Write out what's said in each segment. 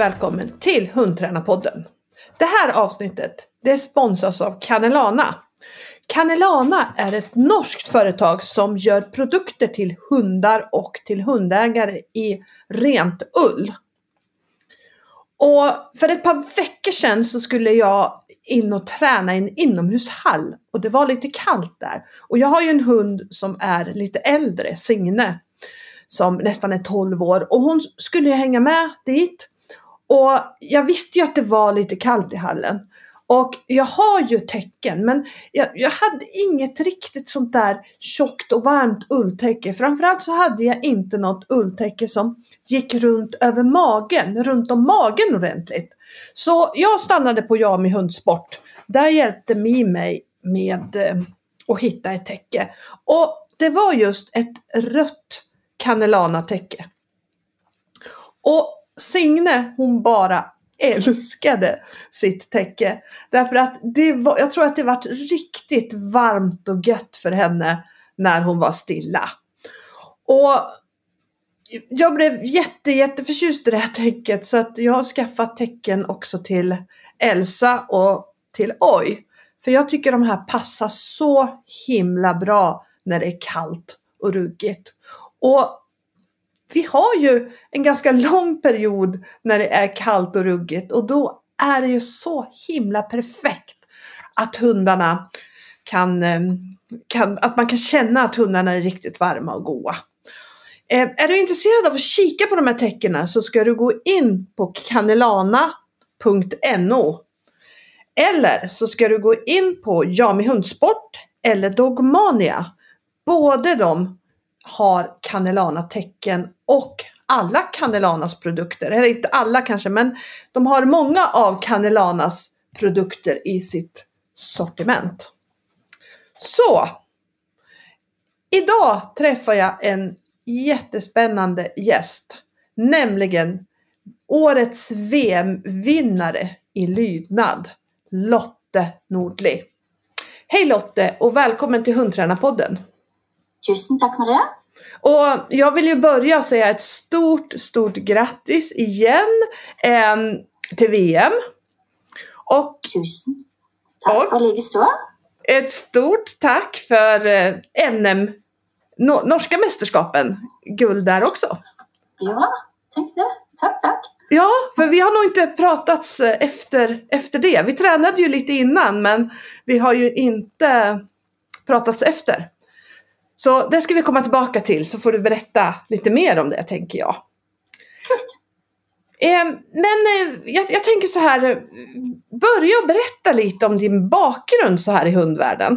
välkommen till Hundtränarpodden. Det här avsnittet det sponsras av Canelana. Canelana är ett norskt företag som gör produkter till hundar och till hundägare i rent ull. Och för ett par veckor sedan så skulle jag in och träna i en inomhushall och det var lite kallt där. Och jag har ju en hund som är lite äldre, Signe, som nästan är 12 år och hon skulle hänga med dit. Och jag visste ju att det var lite kallt i hallen. Och jag har ju tecken men jag, jag, hade inget riktigt sånt där tjockt och varmt ulltäcke. Framförallt så hade jag inte något ulltäcke som gick runt över magen, runt om magen ordentligt. Så jag stannade på Jami Hundsport. Där hjälpte Mi mig med eh, att hitta ett täcke. Och det var just ett rött kanelana täcke. Och Signe hon bara älskade sitt täcke. Därför att det var, jag tror att det var riktigt varmt och gött för henne när hon var stilla. Och jag blev jätte, jätteförtjust i det här täcket så att jag har skaffat täcken också till Elsa och till Oj. För jag tycker de här passar så himla bra när det är kallt och ruggigt. Och vi har ju en ganska lång period när det är kallt och ruggigt och då är det ju så himla perfekt att hundarna kan, eh, kan att man kan känna att hundarna är riktigt varma och goa. Eh, är du intresserad av att kika på de här tecknen så ska du gå in på kanelana.no eller så ska du gå in på Jami Hundsport eller Dogmania. Både de har Canelana-tecken och alla Canelanas produkter, eller inte alla kanske, men de har många av Canelanas produkter i sitt sortiment. Så! Idag träffar jag en jättespännande gäst, nämligen årets VM-vinnare i lydnad, Lotte Nordli. Hej Lotte och välkommen till Hundtränarpodden! Tusen tack Maria! Och jag vill ju börja och säga ett stort, stort grattis igen eh, till VM. Och, Tusen tack och likaså. Ett stort tack för eh, NM, no, norska mästerskapen, guld där också. Ja, tänk det. Tack, tack. Ja, för vi har nog inte pratats eh, efter, efter det. Vi tränade ju lite innan men vi har ju inte pratats efter. Så det ska vi komma tillbaka till så får du berätta lite mer om det tänker jag. Eh, men eh, jag, jag, tänker så här, börja och berätta lite om din bakgrund så här i hundvärlden.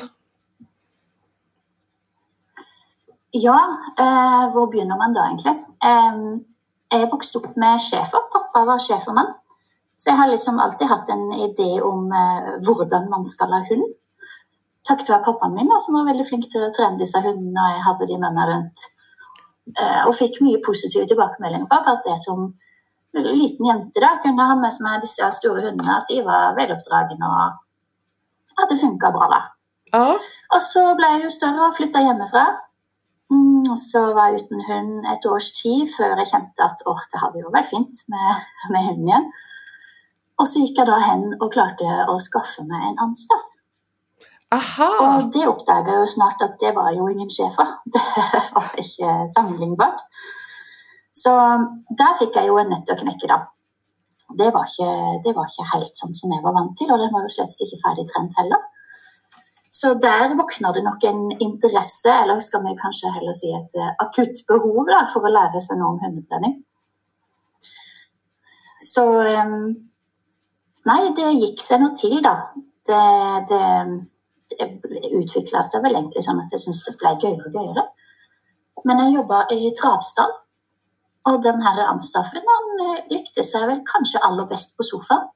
Ja, eh, var begynner man då egentligen? Eh, jag växte upp med chefer. Pappa var schäferman. Så jag har liksom alltid haft en idé om eh, hur man ska ha hund takket være pappaen min, da, som var veldig flink til å trene disse hundene. og Jeg hadde de med meg rundt. Eh, og fikk mye positive tilbakemeldinger på at det som liten jente da, kunne ha med meg disse store hundene, at de var veloppdragne og at det funka bra. da. Ja. Og så ble jeg jo større og flytta hjemmefra. Mm, og så var jeg uten hund et års tid før jeg kjente at åh, det hadde jo vært fint med, med hunden igjen. Og så gikk jeg da hen og klarte å skaffe meg en amstaff. Aha. Og det oppdaga jo snart at det var jo ingen schæfer. Det var ikke sammenlignbart. Så der fikk jeg jo en nøtt å knekke, da. Det var, ikke, det var ikke helt sånn som jeg var vant til, og den var jo slett ikke ferdig trent heller. Så der våkna det nok en interesse, eller skal vi kanskje heller si et eh, akutt behov da, for å lære seg noe om hundetrening. Så eh, Nei, det gikk seg nå til, da. Det, det utvikla seg vel egentlig sånn at jeg syntes det ble gøyere og gøyere. Men jeg jobba i travstall, og den her Amstaffen han eh, likte seg vel kanskje aller best på sofaen.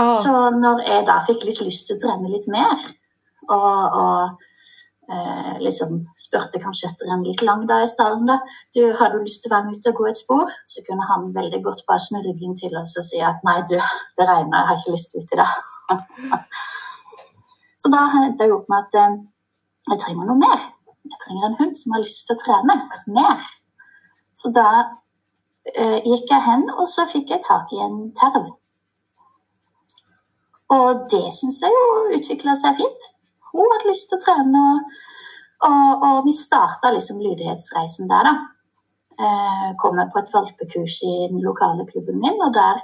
Oh. Så når jeg da fikk litt lyst til å trene litt mer, og, og eh, liksom spurte kanskje etter en litt lang dag i stallen da, du, har du lyst til å være med ut og gå et spor? Så kunne han veldig godt bare snu ryggen til oss og si at nei, du, det regner, jeg har ikke lyst ut i det. Så da endte jeg opp med at eh, jeg trenger noe mer. Jeg trenger en hund som har lyst til å trene mer. Så da eh, gikk jeg hen, og så fikk jeg tak i en terv. Og det syns jeg jo utvikla seg fint. Hun hadde lyst til å trene, og, og, og vi starta liksom lydighetsreisen der, da. Eh, kom jeg på et valpekurs i den lokale klubben min, og der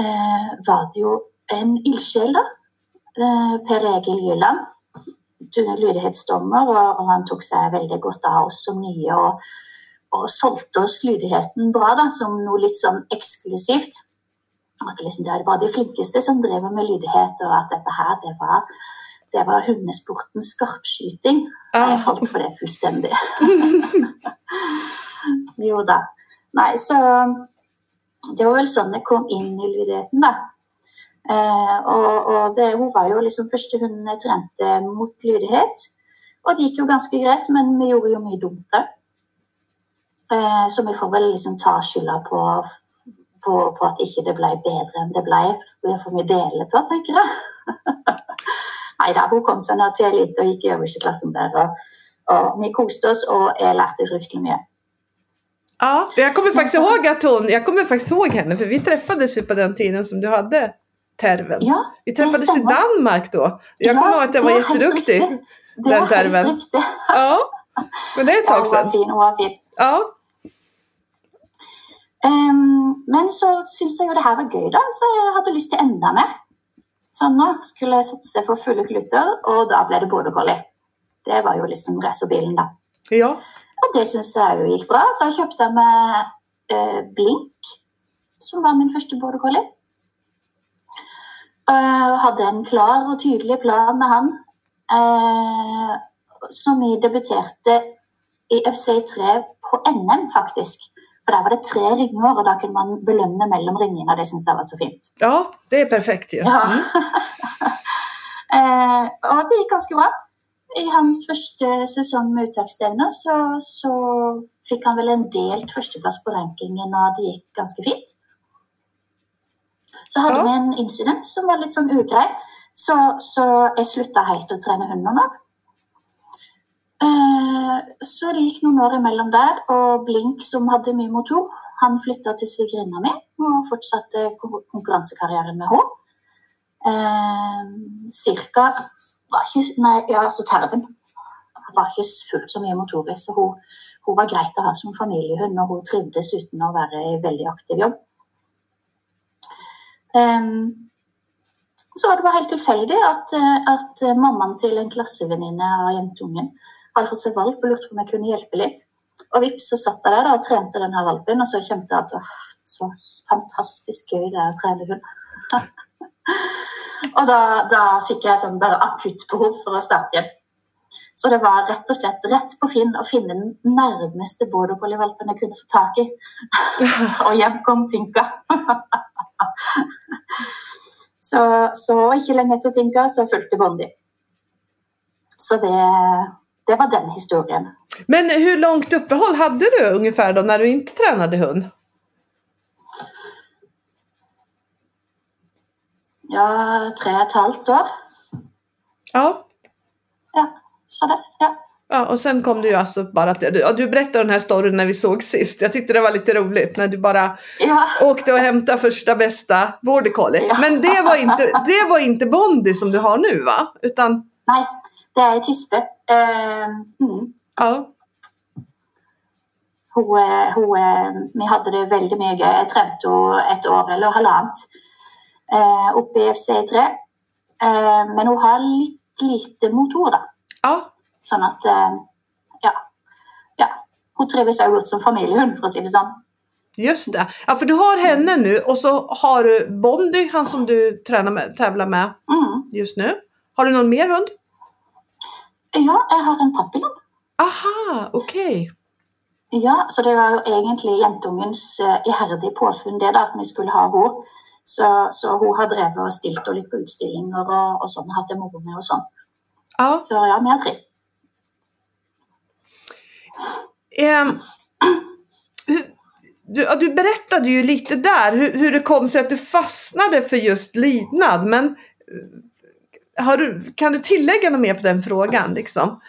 eh, var det jo en ildsjel, da. Eh, per Egil Jylland. Lydighetsdommer, og, og han tok seg veldig godt av oss som nye. og og solgte oss lydigheten bra da, som noe litt sånn eksklusivt. At liksom det var de flinkeste som drev med lydighet, og at dette her, det var, det var hundesportens skarpskyting. Jeg falt for det fullstendig. jo da. Nei, så Det var vel sånn jeg kom inn i lydigheten, da. Eh, og, og det, hun var jo liksom første hunden jeg trente eh, mot lydighet. Og det gikk jo ganske greit, men vi gjorde jo mye dumt òg. Eh, så vi får vel liksom ta skylda på, på, på, at ikke det ble bedre enn det ble. Det får vi dele på, tenker jeg. Nei da, hun kom seg nå til elite og gikk i øverste klassen der. Og, og vi koste oss och jeg lærte fruktansvärt mycket. Ja, jag kommer faktiskt ihåg att hon, jag kommer faktiskt ihåg henne för vi träffades ju på den tiden som du hade terven. Ja, vi träffades i Danmark då. Jag kommer ihåg att jag var jätteduktig. Den terven. Ja, men det är ett tag sedan. Ja, var fin. Ja. Um, men så syntes jeg jo det her var gøy, da, så jeg hadde lyst til enda mer. Så nå skulle jeg satse for fulle kluter, og da ble det border collie. Det var jo liksom racerbilen, da. Ja. Og det syns jeg jo gikk bra. Da kjøpte jeg meg uh, Blink, som var min første border collie. Uh, hadde en klar og tydelig plan med han. Uh, som vi debuterte i FC3 på NM, faktisk. For der var det tre ringer, og da kunne man belønne mellom ringene. og Det syns jeg var så fint. Ja, det er perfekt jo. Ja. eh, og det gikk ganske bra. I hans første sesong med uttaksstevner så, så, fikk han vel en delt førsteplass på rankingen, og det gikk ganske fint. Så hadde ja. vi en incident som var litt sånn ugrei, så, så jeg slutta helt å trene hunder. Eh, så det gikk noen år imellom der, og Blink, som hadde mye motor, han flytta til svigerinna mi og fortsatte konkurransekarrieren med henne. Eh, cirka var ikke, Nei, ja, altså terven var ikke fullt så mye motor i, så hun, hun, var greit å ha som familiehund, og hun trivdes uten å være i veldig aktiv jobb. Um, så var det bare helt tilfeldig at, at mammaen til en klassevenninne av jentungen hadde fått seg valp og lurte på om jeg kunne hjelpe litt. Og vips, så satt jeg der da, og trente denne valpen, og så kjente jeg at det var så fantastisk gøy det er å trene hund. og da, da, fikk jeg sånn bare akutt behov for å starte igjen. Så det var rett og slett rett på Finn å finne den nærmeste border collie-valpen jeg kunne få tak i. og hjem kom Tinka. så, så ikke lenge etter Tinka så fulgte Bondi. Så det det var den historien. Men hur långt uppehåll hade du ungefär då när du inte tränade hund? Ja, tre och ett halvt år. Ja. Ja, så det, ja. Ja, och sen kom du ju alltså bara till, du, du berättade den här storyn när vi såg sist. Jag tyckte det var lite roligt när du bara ja. åkte och hämtade första bästa border collie. Ja. Men det var, inte, det var inte Bondi som du har nu va? Utan... Nej, det är tispe. Uh, mm. Ja. Hun, hun, vi hadde det veldig mye gøy. Jeg trente henne et år eller halvannet uh, oppe i FC3. Uh, men hun har litt lite motor, da. Ja. Sånn at uh, ja. ja. Hun trives også godt som familiehund, for å si det sånn. Just det. Ja, för du har henne nu och så har du Bondy, han som du tränar med, tävlar med mm. just nu. Har du någon mer hund? Ja, jeg har en papillon. Aha, ok. Ja, så det var jo egentlig jentungens uh, iherdige påfunn det da, at vi skulle ha henne. Så, så, hun har drevet og stilt henne litt på utstillinger og, og sånn, hatt det moro med og sånn. Ja. Så ja, vi har tre. Um, du, du berättade ju lite där hur, hur det kom sig att du fastnade för just lydnad. Men eh, har du, kan du tillägga något mer på den frågan? Liksom?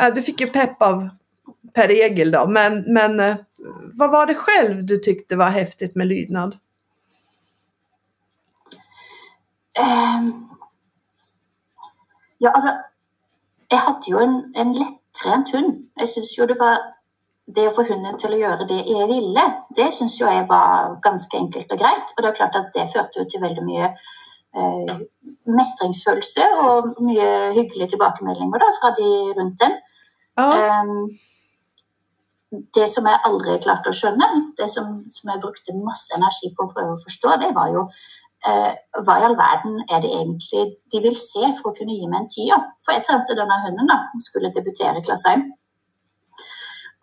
Eh, du fick ju pepp av Per Egil då, men, men eh, vad var det själv du tyckte var häftigt med lydnad? Um, ja, alltså jag hade ju en, en lettrent hund. Jeg syns jo det var Det å få hunden til å gjøre det jeg ville, det syns jo jeg var ganske enkelt og greit. Og det er klart at det førte jo til veldig mye eh, mestringsfølelse og mye hyggelige tilbakemeldinger da, fra de rundt dem. Ja, Um, det som jeg aldri klarte å skjønne, det som, som jeg brukte masse energi på å prøve å forstå, det var jo eh, Eh, hva i all verden er det egentlig de vil se for å kunne gi meg en tier? For jeg trente denne hunden da, hun skulle debutere i klasse 1.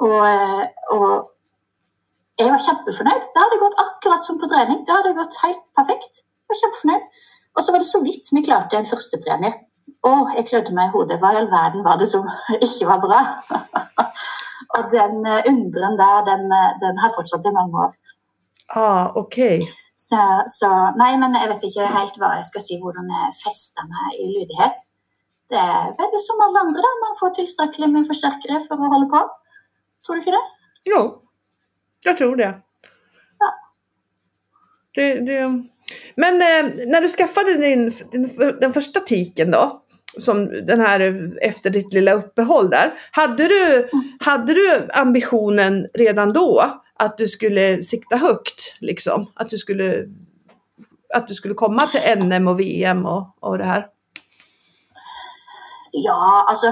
Og, eh, og jeg var kjempefornøyd. Det hadde gått akkurat som på trening. Det hadde gått helt perfekt. Jeg var kjempefornøyd. Og så var det så vidt vi klarte en førstepremie. Å, jeg klødde meg i hodet. Hva i all verden var det som ikke var bra? og den eh, undren der, den, den har fortsatt i mange år. ah, okej. Så, så nei, men jeg vet ikke helt hva jeg skal si, hvordan jeg fester meg i lydighet. Det er vel som alle andre, da. Man får tilstrekkelig med forsterkere for å holde på. Tror du ikke det? Jo, jag tror det. Ja. det, det. Men eh, när du skaffade din, din, den första tiken då, som den här efter ditt lilla uppehåll där. Hade du, hade du ambitionen redan då att du skulle sikta högt? Liksom? Att, du skulle, att du skulle komma till NM och VM och, och det här? Ja, altså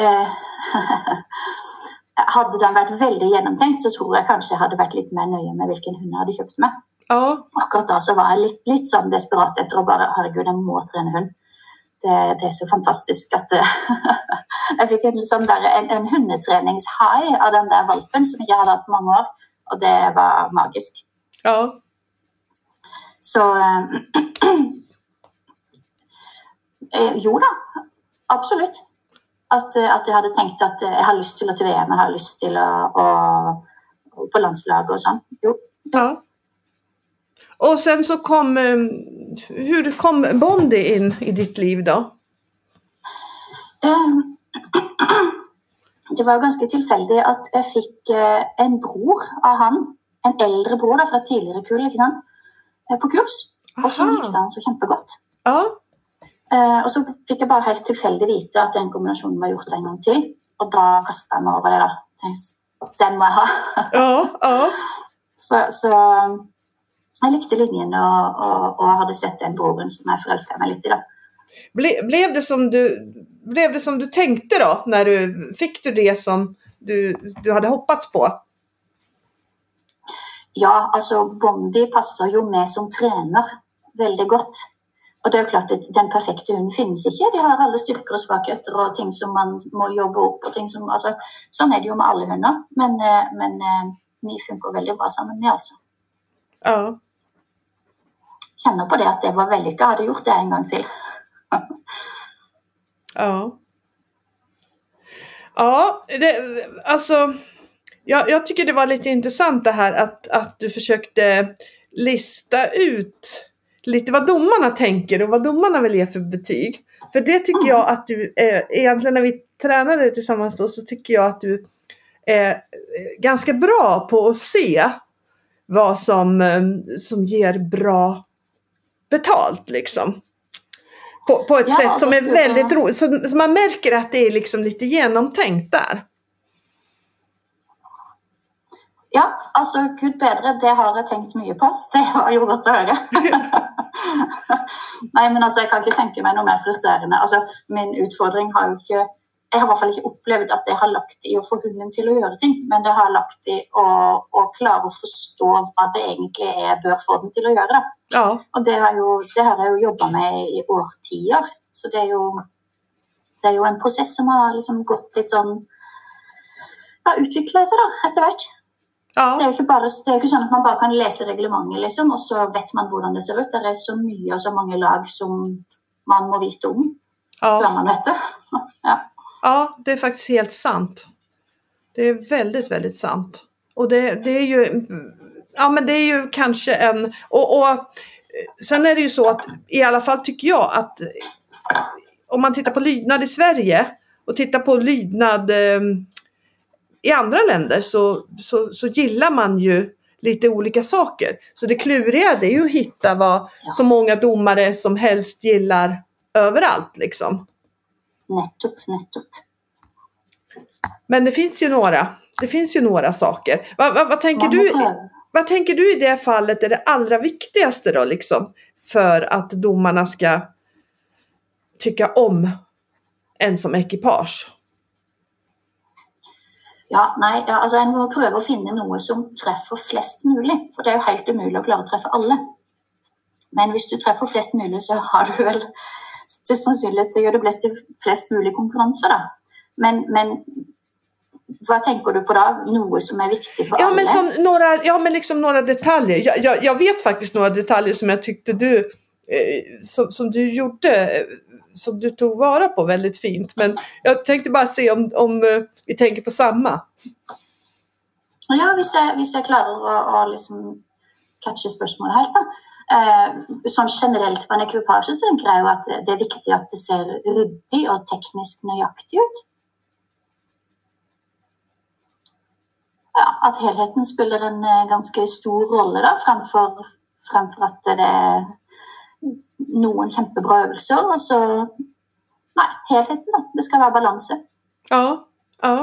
eh, Hadde den vært veldig gjennomtenkt, så tror jeg kanskje jeg hadde vært litt mer nøye med hvilken hund jeg hadde kjøpt meg. Ja, Akkurat da så var jeg litt, litt sånn desperat etter å bare Herregud, jeg må trene hund. Det, det er så fantastisk at eh, Jeg fikk en, sånn der, en, en hundetreningshigh av den der valpen som hadde hatt på mange år, og det var magisk. ja, Så eh, eh, Jo da, absolutt. At, eh, at jeg hadde tenkt at eh, jeg har lyst til å til VM, jeg har lyst til å, å på landslaget og sånn. Jo. ja. Och sen så kom, eh, hur kom Bondi in i ditt liv då? Eh, Det var ganske tilfeldig at jeg fikk eh, en bror av han, en eldre bror da, fra et tidligere kull, ikke sant? eh, på kurs. Og så likte han så kjempegodt. Ja, Eh, og så fikk jeg bare helt tilfeldig vite at den kombinasjonen var gjort en gang til. Og da kasta jeg meg over det. Tenkte, Den må jeg ha. ja, ja. Så, så jeg likte linjen og, og, og hadde sett den broren som jeg forelska meg litt i. da. Ble, blev, det som du, blev det som du tänkte då? När du, fick du det som du, du hade hoppats på? Ja, altså Bondi passer jo med som trener veldig godt. Og det jo klart at Den perfekte hunden finnes ikke. De har alle styrker og svakheter og ting som man må jobbe opp. og ting som, altså, Sånn er det jo med alle hunder. Men, eh, men eh, vi funker veldig bra sammen, vi altså. Ja. Kjenner på det at det var vellykka. Hadde gjort det en gang til. Ja. Ja, det, alltså. Jag, jag tycker det var lite intressant det här att, att du försökte lista ut lite vad domarna tänker och vad domarna vill ge för betyg. För det tycker jag att du, eh, egentligen när vi tränade tillsammans då, så tycker jag att du är eh, ganska bra på att se vad som, eh, som ger bra betalt liksom. På, på ett Ja, sätt som är väldigt jag- roligt. Så, så man märker att det är liksom lite genomtänkt där. Ja, altså gud bedre, det har jeg tenkt mye på. Det var jo godt å høre. Nei, men altså, jeg kan ikke tenke meg noe mer frustrerende. Altså, min utfordring har jo ikke Jeg har i hvert fall ikke opplevd at det har lagt i å få hunden til å gjøre ting, men det har lagt i å, å klare å forstå hva det egentlig er jeg bør få den til å gjøre. Ja, Og det har, jo, det har jeg jo jobba med i årtier. Så det er jo, det er jo en prosess som har liksom gått litt sånn Ja, utvikla seg da, etter hvert. Det er, ja, jo ikke bare, det er jo ikke sånn at man bare kan lese reglementet, liksom, og så vet man hvordan det ser ut. Det er så mye og så mange lag som man må vite om før ja, man vet det. Ja ja, det är faktiskt helt sant. Det är väldigt, väldigt sant. Och det, det är ju, ja men det är ju kanske en, och, och sen är det ju så att i alla fall tycker jag att om man tittar på lydnad i Sverige och tittar på lydnad eh, i andra länder så, så, så gillar man ju lite olika saker. Så det kluriga det är ju att hitta vad så många domare som helst gillar överallt liksom. Nettopp, nettopp. Men det finns ju några, det finns ju några saker. Vad, vad, vad, tänker du, vad tänker du i det fallet är det allra viktigaste då liksom? För att domarna ska tycka om en som ekipage? Ja, nei, altså En må prøve å finne noe som treffer flest mulig. For det er jo helt umulig å klare å treffe alle. Men hvis du treffer flest mulig, så har du vel til sannsynlighet til å gjøre det flest, flest mulig konkurranser, da. Men, men hva tenker du på da? Noe som er viktig for Ja alle? men, som några, ja, men liksom några detaljer. Jag, jag, jag vet faktiskt några detaljer som jag tyckte du, eh, som, som du gjorde, eh, som du tog vara på väldigt fint. Men jag tänkte bara se om, om eh, vi tänker på samma. Ja, jeg klarer å, å liksom catche spørsmålet helt, da. Eh, sånn generelt på en ekvipasje tenker jeg jo at det er viktig at det ser ryddig og teknisk nøyaktig ut. Ja, at helheten spiller en eh, ganske stor rolle, da, fremfor, fremfor at det er noen kjempebra øvelser. Og så Nei, helheten, da. Det skal være balanse. Ja, ja.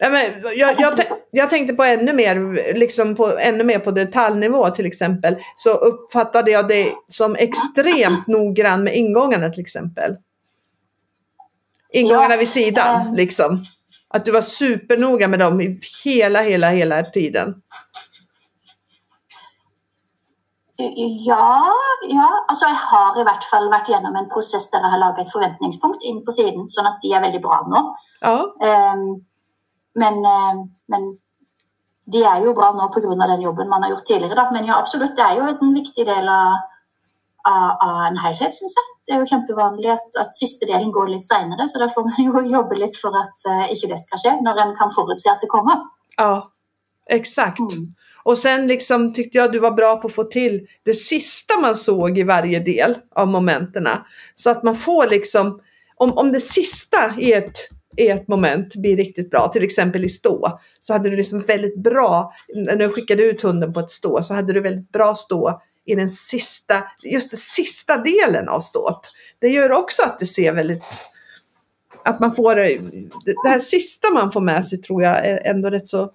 Nej, men jag, jag, tänker jag tänkte på ännu mer, liksom på, ännu mer på detaljnivå till exempel. Så uppfattade jag det som extremt noggrann med ingångarna till exempel. Ingångarna Ja, vid sidan ehm. liksom. Att du var supernoga med dem hela, hela, hela tiden. Ja, ja, altså jeg har i hvert fall vært gjennom en prosess der jeg har laget et forventningspunkt inn på siden, sånn at de er veldig bra nå. Ja, Ehm, men, eh, men de er jo bra nå pga. den jobben man har gjort tidligere. Da. Men ja, absolutt, det er jo en viktig del av, av, av en helhet, syns jeg. Det er jo kjempevanlig at, at siste delen går litt seinere, så da får man jo jobbe litt for at eh, ikke det skal skje, når en kan forutse at det kommer. ja, exakt. Mm. Och sen liksom tyckte jag du var bra på att få till det sista man såg i varje del av momenterna. Så att man får liksom, om, om det sista i ett, i ett moment blir riktigt bra, till exempel i stå, så hade du liksom väldigt bra, när du skickade ut hunden på ett stå, så hade du väldigt bra stå i den sista, just den sista delen av stået. Det gör också att det ser väldigt, att man får, det här sista man får med sig tror jag är ändå rätt så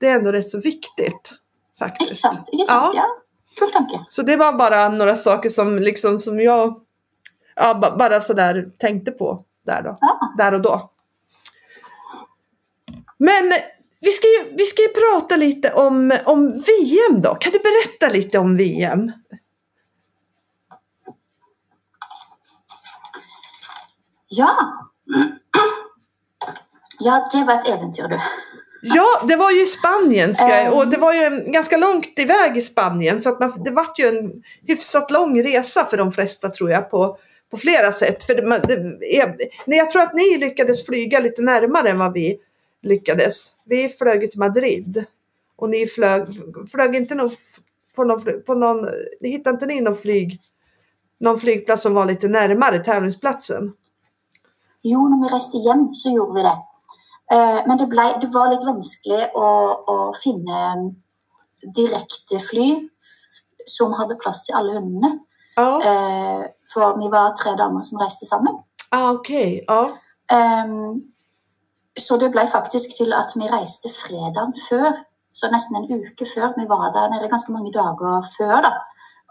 det är ändå rätt så viktigt. Faktiskt. Ikke sant? Ja. Kul tanke. Så det var bara några saker som, liksom, som jag ja, ba- bara sådär tänkte på där, då, Ja. där och då. Men vi ska ju, vi ska ju prata lite om, om VM då. Kan du berätta lite om VM? Ja. Ja, det var et eventyr, du. Ja, det var ju i Spanien ska Ehm. och det var ju ganska långt iväg i Spanien så att man, det vart ju en hyfsat lång resa för de flesta tror jag på, på flera sätt. För det, det jag tror att ni lyckades flyga lite närmare än vad vi lyckades. Vi flög till Madrid och ni flög, flög inte någon, på någon, på någon, ni hittade inte ni någon flyg, någon flygplats som var lite närmare tävlingsplatsen? Jo, når vi reiste hjem, så gjorde vi det. Eh, Men det, ble, det var litt vanskelig å, å finne direktefly som hadde plass til alle hundene. Ja, Eh, For vi var tre damer som reiste sammen. ah, okej. Ja. Så det blev faktisk til at vi reiste fredagen før. Så nästan en uke før. Vi var der nede ganske mange dager før. da.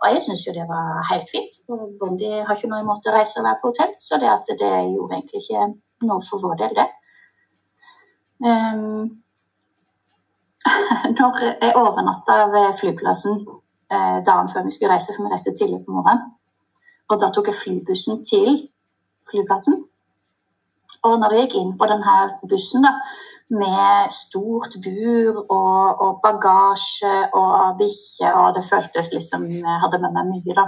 Og jeg syns jo det var helt fint. Og Bondi har ikke noe imot å reise og være på hotell, så det, at det gjorde egentlig ikke noe for vår del, det. Um, når jeg overnatta ved flyplassen eh, dagen før vi skulle reise, for vi reiste tidlig på morgenen, og da tok jeg flybussen til flyplassen. Og når jeg gikk inn på denne bussen da, med stort bur og, og bagasje og bikkje, og det føltes liksom jeg hadde med meg mye, da.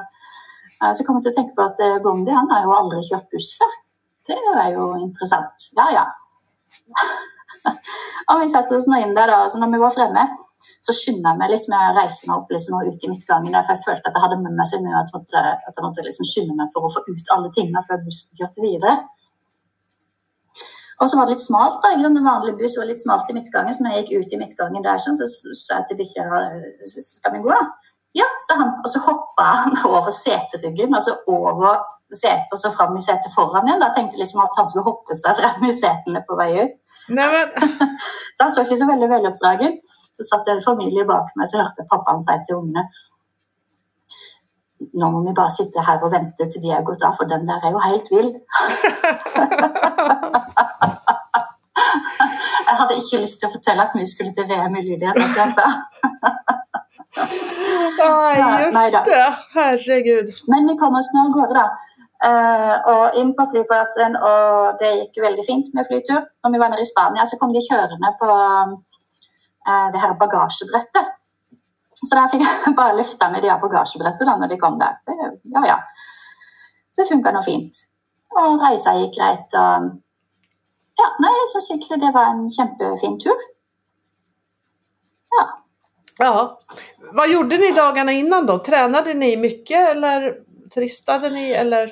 Eh, Så kom jeg til å tenke på at eh, Bondi han har jo aldri kjørt buss før. Det er jo interessant. Ja, ja. og vi satte oss nå inn der, da. Så når vi var fremme, så skynda jeg meg litt med å reise meg opp liksom, og ut i midtgangen. Der, for jeg følte at jeg hadde med meg så mye at jeg måtte, at jeg måtte liksom skynde meg for å få ut alle tingene før bussen kjørte videre. Og så var det litt smalt. da, ikke sant? En vanlig buss var litt smalt i midtgangen, så når jeg gikk ut i midtgangen der, sånn, så sa jeg til bikkja skal vi gå. Ja, sa han. Og så hoppa han over seteryggen, altså over setet og så fram i setet foran igjen. Da tenkte jeg liksom at han skulle hoppe seg frem i setene på vei ut. Nej, men, Så han så ikke så veldig veloppdragen. Så satt en familie bak meg, så hørte pappaen si til ungene Nå må vi bare sitte her og vente til de har gått av, for den der er jo helt vill. Hadde ikke lyst til å fortelle at vi skulle til VM i lydighet. nej just det. Herregud. Men vi kom oss nå av gårde, da. Eh, og inn på flyplassen, og det gikk veldig fint med flytur. Når vi var nede i Spania, så kom de kjørende på eh, det her bagasjebrettet. Så der fikk jeg bare løfta med de her bagasjebrettet da når de kom der. Det, ja, ja. Så det funka nå fint. Og reisa gikk greit. og ja, nei, jeg syns egentlig det var en kjempefin tur. Ja. Ja. Vad gjorde ni dagarna innan då? Tränade ni mycket eller turistade ni eller?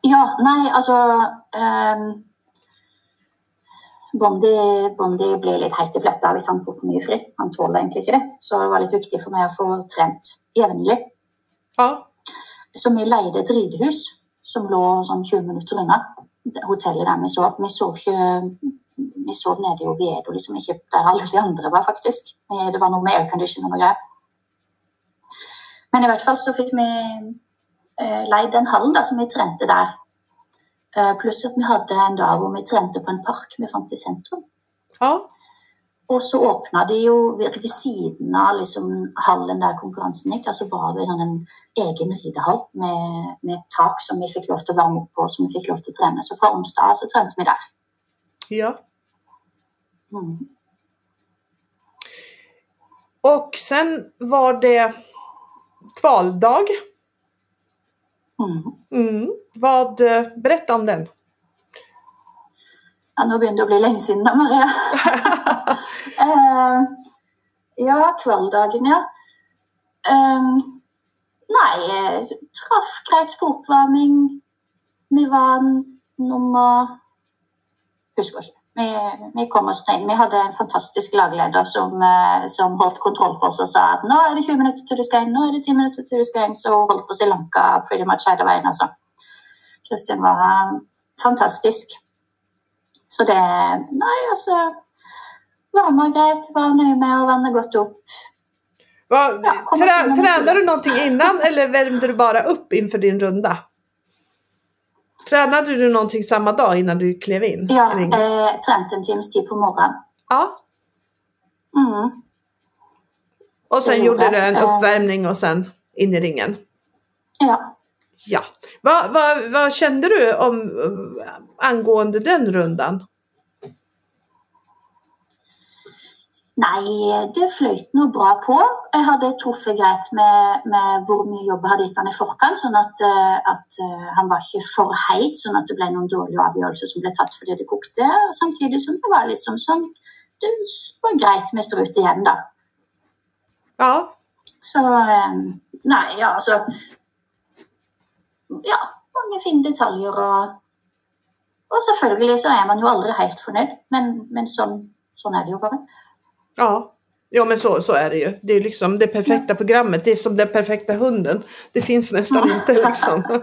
Ja, nei, altså ehm, Bondi, Bondi blir litt heit i fletta hvis han får for mye fri. Han tåler egentlig ikke det. Så det var litt viktig for meg å få trent jevnlig. Ja. Så vi leide et ridehus som lå sånn 20 minutter unna det hotellet eh, der vi sov. Liksom vi sov ikke vi sov nede i Oviedo, liksom ikke der alle de andre var, faktisk. Eh, det var noe med aircondition og noe greier. Men i hvert fall så fikk vi eh, leid den hallen da, som vi trente der. Eh, pluss at vi hadde en dag hvor vi trente på en park vi fant i sentrum. Ja. Og så åpna de jo ved siden av liksom, hallen der konkurransen gikk. Der så var det en egen ridehall med, med tak som vi fikk lov til å varme opp på, som vi fikk lov til å trene. Så fra onsdag så trente vi der. ja. Mm. Och sen var det kvaldag. Mm. Mm. Vad, eh, berätta om den. Ja, nå begynner det bli lenge siden da, Maria. Uh, ja, kvällsdagen, ja. Ehm, um, nei, jeg traff greit på oppvarming. Vi var nummer Husker ikke. Vi, vi kom oss inn. Vi hadde en fantastisk lagleder som, eh, som holdt kontroll på oss og sa at nå er det 20 minutter til du skal inn, nå er det 10 minutter til du skal inn. Så hun holdt oss i lanka pretty much hele veien. altså. Kristin var eh, fantastisk. Så det Nei, altså Varma greit, var nøye med å vanne godt opp. Va, Ja, trä, tränade du någonting innan eller värmde du bara upp inför din runda? Tränade du någonting samma dag innan du klev in? Ja, eh, trente en times tid på morgenen. ja. Mm. Och sen gjorde du en. Eh. uppvärmning och sen in i ringen. Ja. Ja. Vad vad- vad kände du om angående den rundan? Nei, det fløyt nå bra på. Jeg hadde truffet greit med, med hvor mye jobb jeg hadde gitt han i forkant, sånn at, eh, at eh, han var ikke for heit, sånn at det ble noen dårlige avgjørelser som ble tatt fordi det kokte. Samtidig som det var liksom sånn Det var greit med sprut igjen, da. Ja. Så eh, Nei, ja, altså Ja, mange fine detaljer og Og selvfølgelig så er man jo aldri helt fornøyd, men, men sånn, sånn er det jo bare. Ja. Ja men så, så är det ju. Det är liksom det perfekta programmet. Det är som den perfekta hunden. Det finns nästan inte liksom.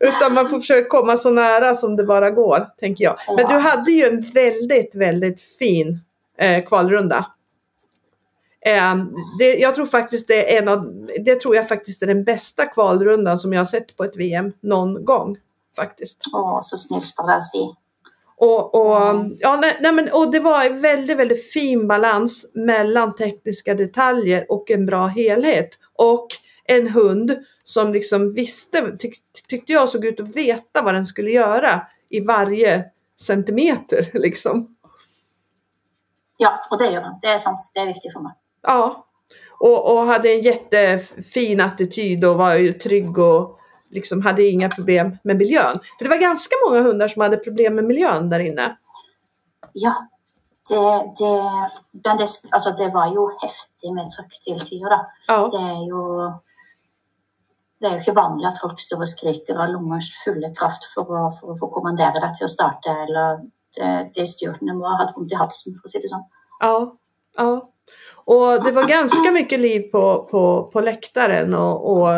Utan man får försöka komma så nära som det bara går, tänker jag. Men du hade ju en väldigt, väldigt fin eh, kvalrunda. Eh, det, jag tror faktiskt det är en av, det tror jag faktiskt är den bästa kvalrundan som jag har sett på ett VM någon gång. Faktiskt. Å, så snilt av deg å si. Och, och, ja, nej, nej, men, och det var en väldigt, väldigt fin balans mellan tekniska detaljer och en bra helhet. Och en hund som liksom visste, tyck, tyckte jag såg ut att veta vad den skulle göra i varje centimeter. Liksom. Ja, og det gjør han. Det er sant. Det er viktig for meg. Ja. Och, och hade en jättefin attityd och var ju trygg och liksom hade inga problem med miljön. För det var ganska många hundar som hade problem med miljön där inne. Ja. Det, det, men det, altså, det var jo heftig med trøkk til tider, da. Ja. Det er jo det er jo ikke vanlig at folk står og skriker av lunger fulle kraft for å, for å få kommandere deg til å starte, eller de, de styrtene må ha vondt i halsen, si det sånn. Ja, ja. Och det var ganska mycket liv på, på, på läktaren och, och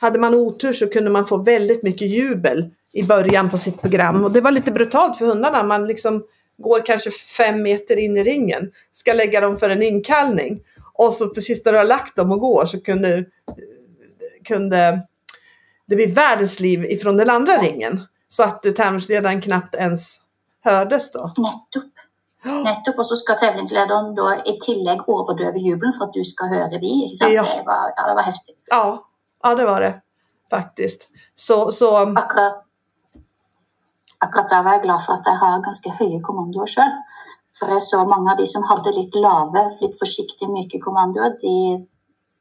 hade man otur så kunde man få väldigt mycket jubel i början på sitt program. Och det var lite brutalt för hundarna. Man liksom går kanske fem meter in i ringen, ska lägga dem för en inkallning. Och så precis när du har lagt dem och går så kunde, kunde det bli världens liv ifrån den andra ringen. Så att tävlingsledaren knappt ens hördes då. Nettopp. Nettopp, og så skal tävlingslederen da i tillegg overdøve jubelen for at du skal høre de. Ikke sant? Ja. Det, var, ja, det var heftig. Ja, ja det var det faktiskt. Så, så Akkurat, akkurat der var jeg glad for at jeg har ganske høye kommandoer sjøl. For jeg så mange av de som hadde litt lave, litt forsiktige, myke kommandoer, de,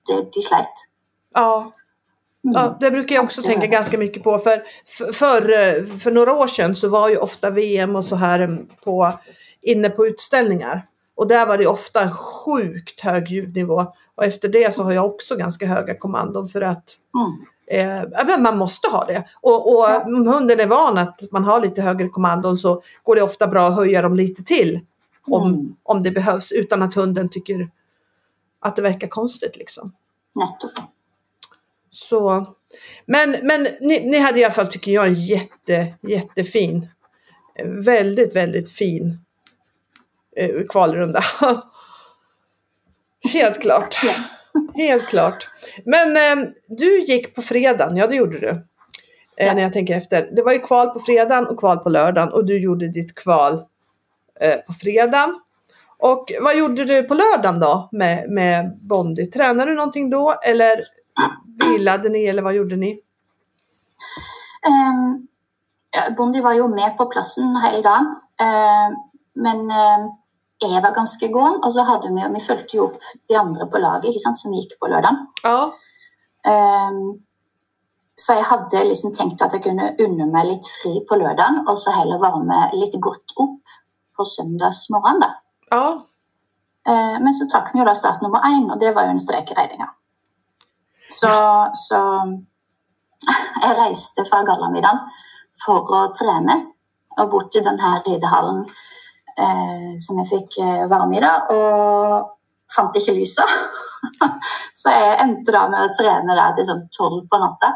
de, de sleit. ja, Mm. Ja, det brukar jag också tänka ganska mycket på. För, för, för, för några år sedan så var ju ofta VM och så här mm, på, inne på utställningar. Och där var det ofta en sjukt hög ljudnivå. Och efter det så har jag också ganska höga kommandon för att Mm. eh, man måste ha det. Och, och Ja. om hunden är van att man har lite högre kommandon så går det ofta bra att höja dem lite till. Om, Mm. om det behövs utan att hunden tycker att det verkar konstigt liksom. Nettopp. Så, men men ni, ni hade i alla fall, tycker jag, en jätte, jättefin, väldigt, väldigt fin eh, kvalrunda. Helt klart. Helt klart. Men eh, du gick på fredagen, ja det gjorde du. Eh, Ja. När jag tänker efter. Det var ju kval på fredagen och kval på lördagen och du gjorde ditt kval eh, på fredagen. Och vad gjorde du på lördagen då med, med Bondi? Tränade du någonting då eller vilade ni eller vad gjorde ni? Um, ja, Bondi var jo med på plassen hele dagen. Eh, men eh, jeg var ganske gåen, og så hadde vi, vi fulgte jo opp de andre på laget ikke sant, som gikk på lørdagen. Ja, Um, så jeg hadde liksom tenkt at jeg kunne unne meg litt fri på lørdagen, og så heller varme litt godt opp på søndagsmorgenen. da. ja, Eh, men så trakk vi jo da start nummer én, og det var jo en strek i regninga. Så, så jeg reiste fra Gallamiddagen for å trene, og bort til denne ridehallen eh, som jeg fikk eh, varme i, da, og fant ikke lyset. så jeg endte da med å trene der til sånn tolv på natta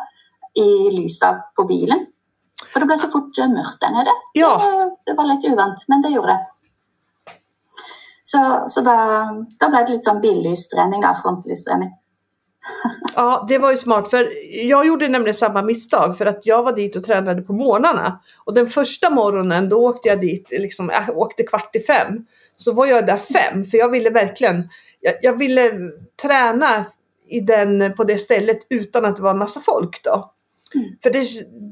i lysa på bilen. For det ble så fort eh, mørkt der nede. ja. Det, det var litt uvant, men det gjorde det. Så, så da, da ble det litt sånn billystrening, da, frontlystrening. Ja, det var ju smart för jag gjorde nämligen samma misstag för att jag var dit och tränade på morgnarna. Och den första morgonen då åkte jag dit, liksom, jag åkte kvart i fem. Så var jag där fem för jag ville verkligen, jag, jag ville träna i den, på det stället utan att det var en massa folk då. Mm. För det,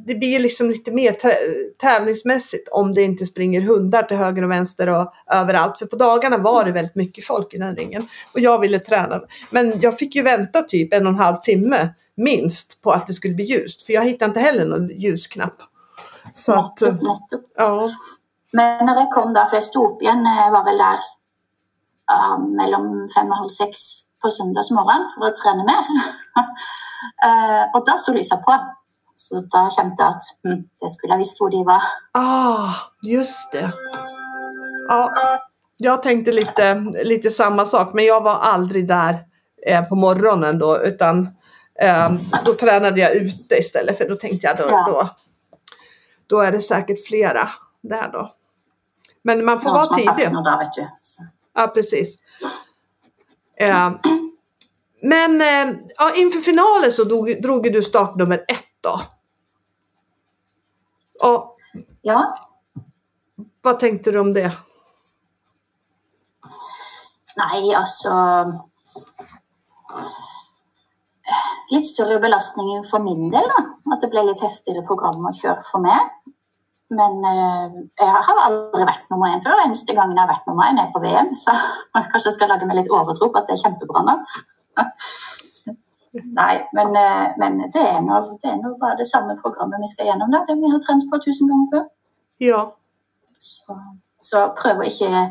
det blir liksom lite mer tä- tävlingsmässigt om det inte springer hundar till höger och vänster och överallt. För på dagarna var det väldigt mycket folk i den ringen. Och jag ville träna. Men jag fick ju vänta typ en och en halv timme minst på att det skulle bli ljust. För jag hittade inte heller någon ljusknapp. Så att, Nettopp, nettopp. ja. Men når jeg kom sto opp igjen, jeg var vel der ja, mellom fem og halv seks på søndagsmorgen for å trene mer. Eh, og da sto lysa på. Så da kjente jeg at hm, det skulle jeg visst hvor de var. Ah, just det. Ja, jag tänkte lite, lite samma sak. Men jag var aldrig där eh, på morgonen då. Utan eh, då tränade jag ute istället. För då tänkte jag då, Ja. då, då är det säkert flera där då. Men man får Noen vara tidig. da, vet du. Så. Ja, precis. Eh, men ja, inför finalen så drog, drog du startnummer ett då. Och Ja, vad tänkte du om det? nei, altså Litt større belastning for min del, da. At det ble litt heftigere program å kjøre for meg. Men eh, jeg har aldri vært nummer én før. Eneste gangen jeg har vært nummer én, er på VM. Så kanskje jeg skal lage meg litt overtro på at det er kjempebra nå. Nei, men, eh, men det, er nå, det er nå bare det samme programmet vi skal gjennom. Da. Det vi har trent på tusen ganger før. Ja, Så, så prøv å ikke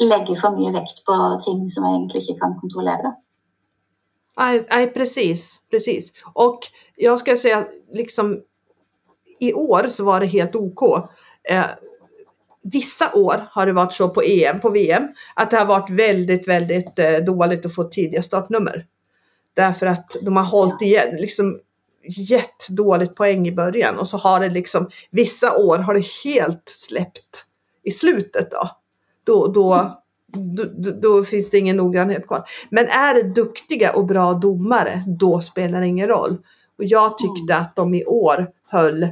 legge for mye vekt på ting som jeg egentlig ikke kan kontrollere. Da. Nej, nej, precis, precis. Och jag ska säga liksom i år så var det helt OK. Eh, vissa år har det varit så på EM, på VM, att det har varit väldigt, väldigt eh, dåligt att få tidiga startnummer. Därför att de har hållit igen, liksom dåligt poäng i början och så har det liksom vissa år har det helt släppt i slutet då. Då, då, då, då, finns det ingen noggrannhet kvar. Men är det duktiga och bra domare, då spelar det ingen roll. Och jag tyckte att de i år höll,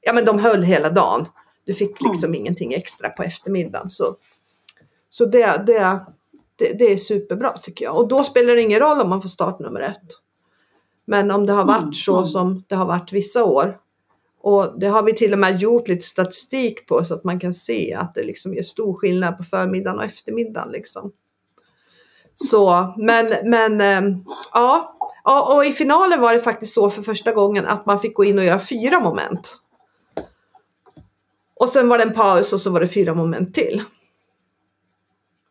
ja men de höll hela dagen. Du fick liksom mm. ingenting extra på eftermiddagen. Så, så det, det, det, det, är superbra tycker jag. Och då spelar det ingen roll om man får startnummer ett. Men om det har varit mm. så som det har varit vissa år. Och det har vi till och med gjort lite statistik på så att man kan se att det liksom är stor skillnad på förmiddagen och eftermiddagen. Liksom. Så, men, men ähm, ja. Och i finalen var det faktiskt så för första gången att man fick gå in och göra fyra moment. Och sen var det en paus och så var det fyra moment till.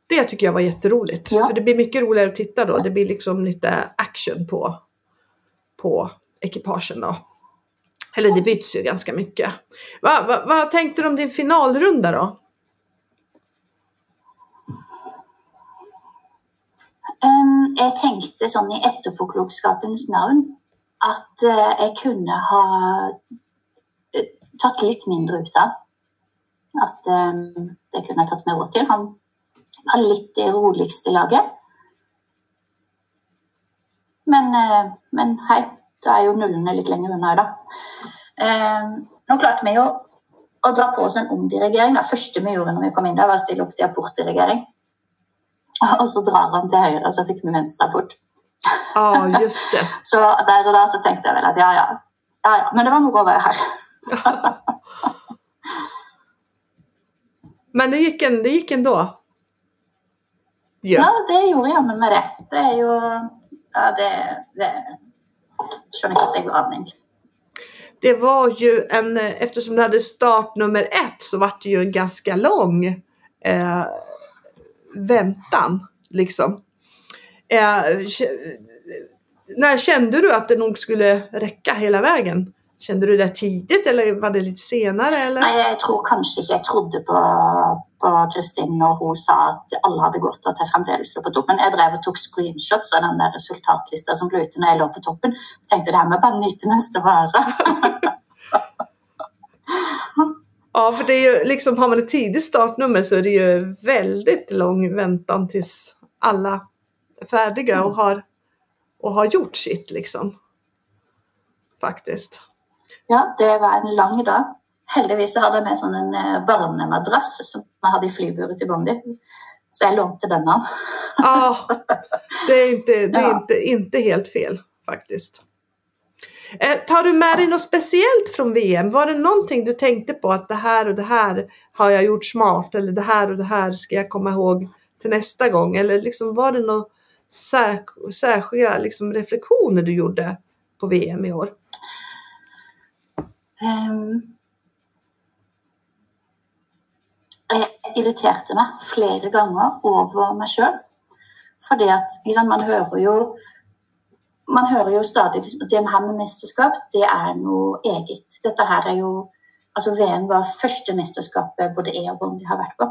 Det tycker jag var jätteroligt. Ja. För det blir mycket roligare att titta då. Det blir liksom lite action på, på ekipagen då. Eller det byts ju ganska mycket. Va, va, vad tänkte du om din finalrunda då? Um, jeg tenkte sånn i etterpåklokskapens navn at uh, jeg kunne ha uh, tatt litt mindre ut av. At um, det kunne jeg tatt meg råd til. Han var litt det roligste laget. Men, uh, men hei, da er jo nullene litt lenger unna da. nå klarte vi jo å dra på oss en omdirigering. Det første vi gjorde når vi kom inn der, var å stille opp til apportdirigering. Og så drar han til høyre, og så fikk vi venstreapport. Ah, just det. så der og da så tenkte jeg vel at ja, ja. ja, ja. Men det var moro å være her. Men det gick, en, det gick ändå? Ja, ja det gjorde jammen med det. Det är ju... Ja, det, det jeg går an, Det var ju en, eftersom du hade start nummer ett så var det ju en ganska lång eh, väntan. Liksom. Eh, när kände du att det nog skulle räcka hela vägen? Kände du det tidigt eller var det lite senare? Eller? Nej, jag tror kanske inte. Jag trodde på, på Kristin när hon sa att alla hade gått och att jag framdeles låg på toppen. Jag drev och tog screenshots av den där resultatlistan som blev ute när jag låg på toppen. Jag tänkte det här med bara nyta nästa vara. Ja, för det är ju liksom, har man ett tidigt startnummer så är det ju väldigt lång väntan tills alla är färdiga och har, och har gjort sitt liksom. Faktiskt. Ja, det var en lång dag. Heldigvis hade jag med sån en eh, barnemadrass som jag hade i flyburet till Bondi. Så jag lånade den av. Ja, det är, inte, det är ja. inte, inte helt fel faktiskt. Eh, tar du med dig något speciellt från VM? Var det någonting du tänkte på att det här och det här har jag gjort smart eller det här och det här ska jag komma ihåg till nästa gång? Eller liksom var det några sär, särskilda liksom reflektioner du gjorde på VM i år? Um, jag irriterade mig flera gånger över mig själv. För att liksom, man hör ju man hører jo stadig liksom, at det her med mesterskap, det er noe eget. Dette her er jo Altså VM var første mesterskapet både jeg og Bondi har vært på.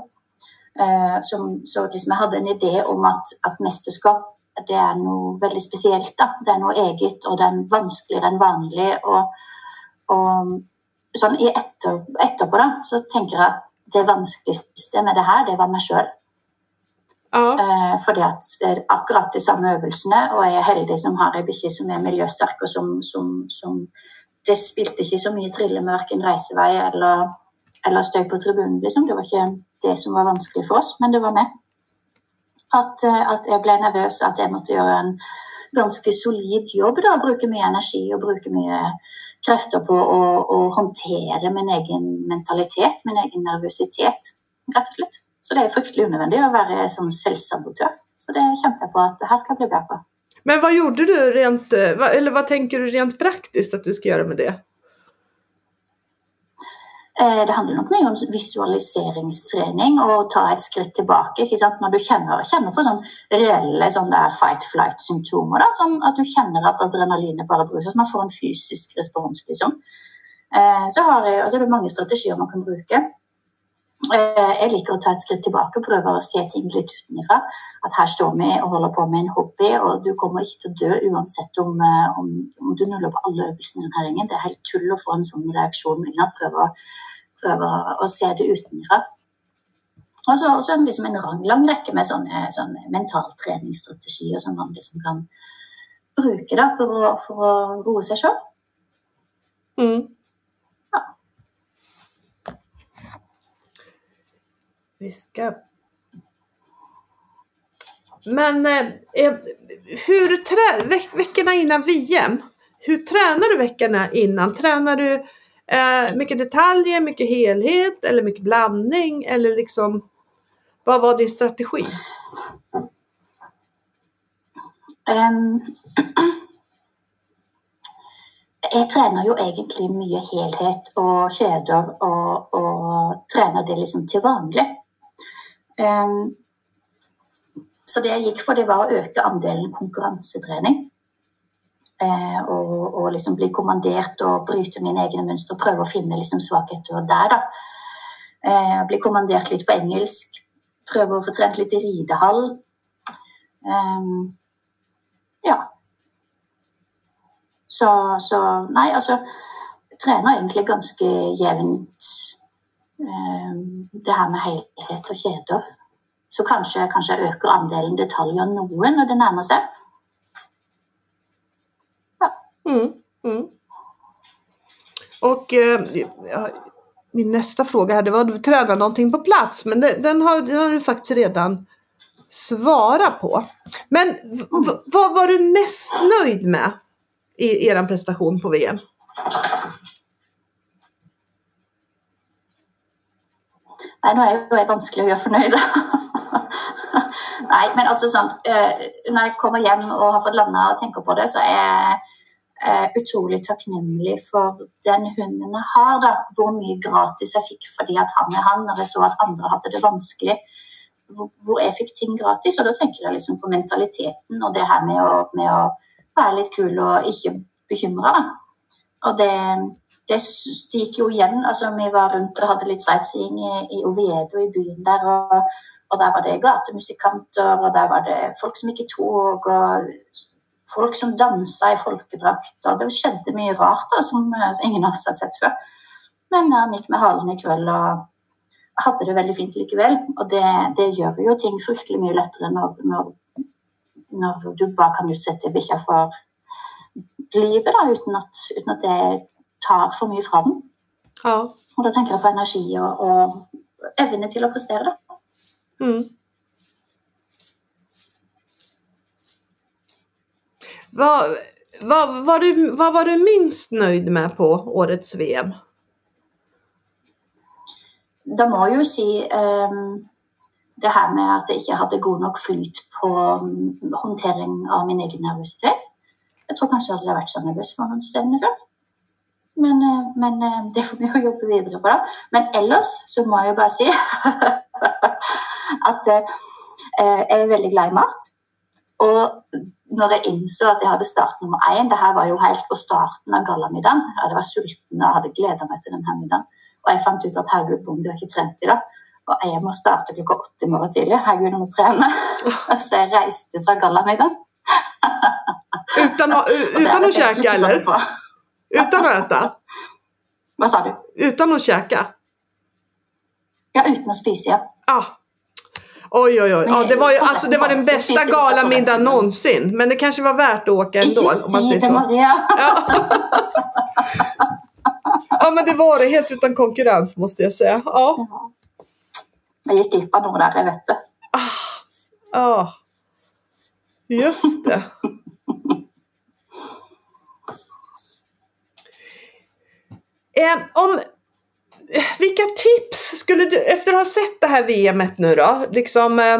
Uh, som, så liksom jeg hadde en idé om at, at, mesterskap det er noe veldig spesielt. da. Det er noe eget, og det er vanskeligere enn vanlig. Og, og sånn i etter, etterpå da, så tenker jeg at det vanskeligste med det her, det var meg sjøl. Ja. Eh, fordi at det er akkurat de samme øvelsene, og jeg er heldig som har ei bikkje som er miljøsterk, og som, som, som, Det spilte ikke så mye trille med verken reisevei eller, eller støy på tribunen, liksom. Det var ikke det som var vanskelig for oss, men det var med. At, eh, at jeg ble nervøs, at jeg måtte gjøre en ganske solid jobb. da, Bruke mye energi og bruke mye krefter på å, å håndtere min egen mentalitet, min egen nervøsitet, rett og slett. Så det är fryktelig unødvendig å være sånn selvsabotør. Så det kjente jeg på att det här ska bli bra på. Men vad gjorde du rent, eh, eller vad tänker du rent praktiskt att du ska göra med det? Eh, det handler nok mye om visualiseringstrening og ta et skritt tilbake. ikke sant? Når du kjenner, kjenner på sånn reelle sånn fight-flight-symptomer, Sånn at du kjenner at adrenalinet bare bruker, man får en fysisk respons. liksom. Eh, så har jeg, altså det er mange strategier man kan bruke. Eh, jeg liker å ta et skritt tilbake og prøve å se ting litt utenfra. At her står vi og holder på med en hobby, og du kommer ikke til å dø uansett om, om, om du nuller på alle øvelsene i denne ringen. Det er helt tull å få en sånn reaksjon. Prøve å prøve å se det utenfra. Og så også liksom en lang, lang rekke med sånne, sånne mentaltreningsstrategier som man liksom kan bruke da, for, å, for å roe seg sjøl. Mm. Ja. Vi ska... Men eh, hur trä... Veck, veckorna innan VM, hur tränar du veckorna innan? Tränar du Eh, mycket detaljer, mycket helhet eller mycket blandning eller liksom vad var din strategi? Ehm, um, jeg trener jo egentlig mye helhet og kjeder og, og trener det liksom til vanlig. Um, så det jeg gikk for, det var å øke andelen konkurransetrening. Eh, og, og, liksom bli kommandert og bryte mine egne mønstre. Prøve å finne liksom svakheter der, da. Eh, bli kommandert litt på engelsk. Prøve å få trent litt i ridehall. Um, ehm, ja. Så, så, Nei, altså Jeg trener egentlig ganske jevnt um, ehm, det her med helhet og kjeder. Så kanskje, kanskje jeg øker andelen detaljer noe når det nærmer seg. Mm, mm. Och eh, min nästa fråga här, det var du tränar någonting på plats, men det, den, har, den har du faktiskt redan svarat på. Men vad var du mest nöjd med i er prestation på VM? Nei, nå er jo jeg vanskelig å gjøre fornøyd. Nei, men altså sånn eh, Når jeg kommer hjem og har fått landa og tenker på det, så er Eh, utrolig takknemlig for den hunden jeg har. Da. Hvor mye gratis jeg fikk fordi at han er han, når jeg så at andre hadde det vanskelig. Hvor, jag jeg fikk ting gratis. Og da tenker jeg liksom på mentaliteten og det her med å, med å være litt kul og ikke bekymra. Og det, det, det, gikk jo igjen. altså Vi var rundt og hadde litt sightseeing i, i Oviedo, i byen der. og og der var det gatemusikanter, og der var det folk som gikk i tog, og folk som dansa i folkedrakt. og Det skjedde mye rart da, som eh, ingen av oss har sett før. Men han gikk med halen i kveld og hadde det veldig fint likevel. Og det, det gjør jo ting fryktelig mye lettere når, når, når du bare kan utsette bikkja for livet da, uten at, uten at, det tar for mye fra den. Ja. Og da tenker jeg på energi og, og evne til å prestere. da. Mm. Vad, vad, var du, vad var du minst nöjd med på årets VM? Det må ju jo si um, det här med att jag inte hade god nog flyt på mm, um, hantering av min egen nervositet. Jag tror kanske att jag har varit så nervös för någon stämning før. Men, uh, men uh, det får vi jobba vidare på. Men ellers så må jag bara säga att uh, jag är väldigt glad i mat. Og når jeg innså at jeg hadde start nummer én Det her var jo helt på starten av gallamiddagen. Jeg var sulten og hadde gleda meg til denne middagen. Og jeg fant ut at herregud, bom, du har ikke trent i dag. Og jeg må starte klokka åtte i morgen tidlig. Herregud, jeg må trene. Så jeg reiste fra gallamiddagen. Utan, utan att käka eller? Utan att äta? Hva sa du? Utan att käka? Ja, uten å spise, ja. Ah, Oj, oj, oj. Ja, det, var ju, alltså, det var den bästa galamiddagen någonsin. Men det kanske var värt att åka ändå. Om man säger så. Ja. ja, men det var det. Helt utan konkurrens måste jag säga. Ja. Jag gick av några vet det. Ah, ah. Just det. eh, om vilka tips skulle du, efter att ha sett det här VMet nu då, liksom, eh,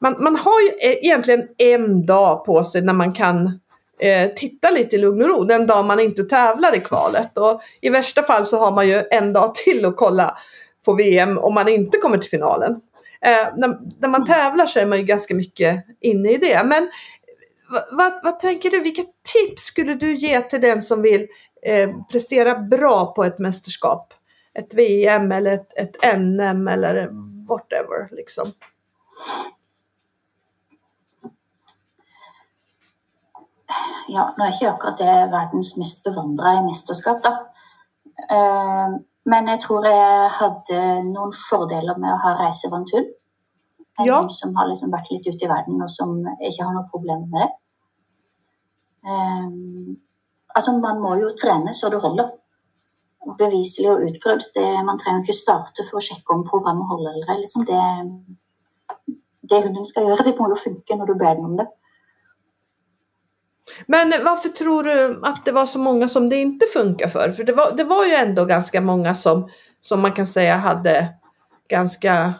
man, man har ju eh, egentligen en dag på sig när man kan eh, titta lite i lugn och ro den dag man inte tävlar i kvalet. Och i värsta fall så har man ju en dag till att kolla på VM om man inte kommer till finalen. Eh, när, när, man tävlar så är man ju ganska mycket inne i det. Men vad, vad tänker du, vilka tips skulle du ge till den som vill eh, prestera bra på ett mästerskap? Ett VM eller ett, ett NM eller whatever liksom. Ja, nå er ikke akkurat det verdens mest bevandra i mesterskap, da. Uh, men jeg tror jeg hadde noen fordeler med å ha reisevant hund. Ja. som har liksom vært litt ute i verden, og som ikke har noe problem med det. Um, altså, man må jo trene så det holder. Beviselig og utprøvd. Det, man trenger ikke starte for å sjekke om programmet holder eller ei. Liksom det, det hunden skal gjøre, det må jo funke når du ber den om det. Men varför tror du att det var så många som det inte funkar för? För det var, det var ju ändå ganska många som, som man kan säga hade ganska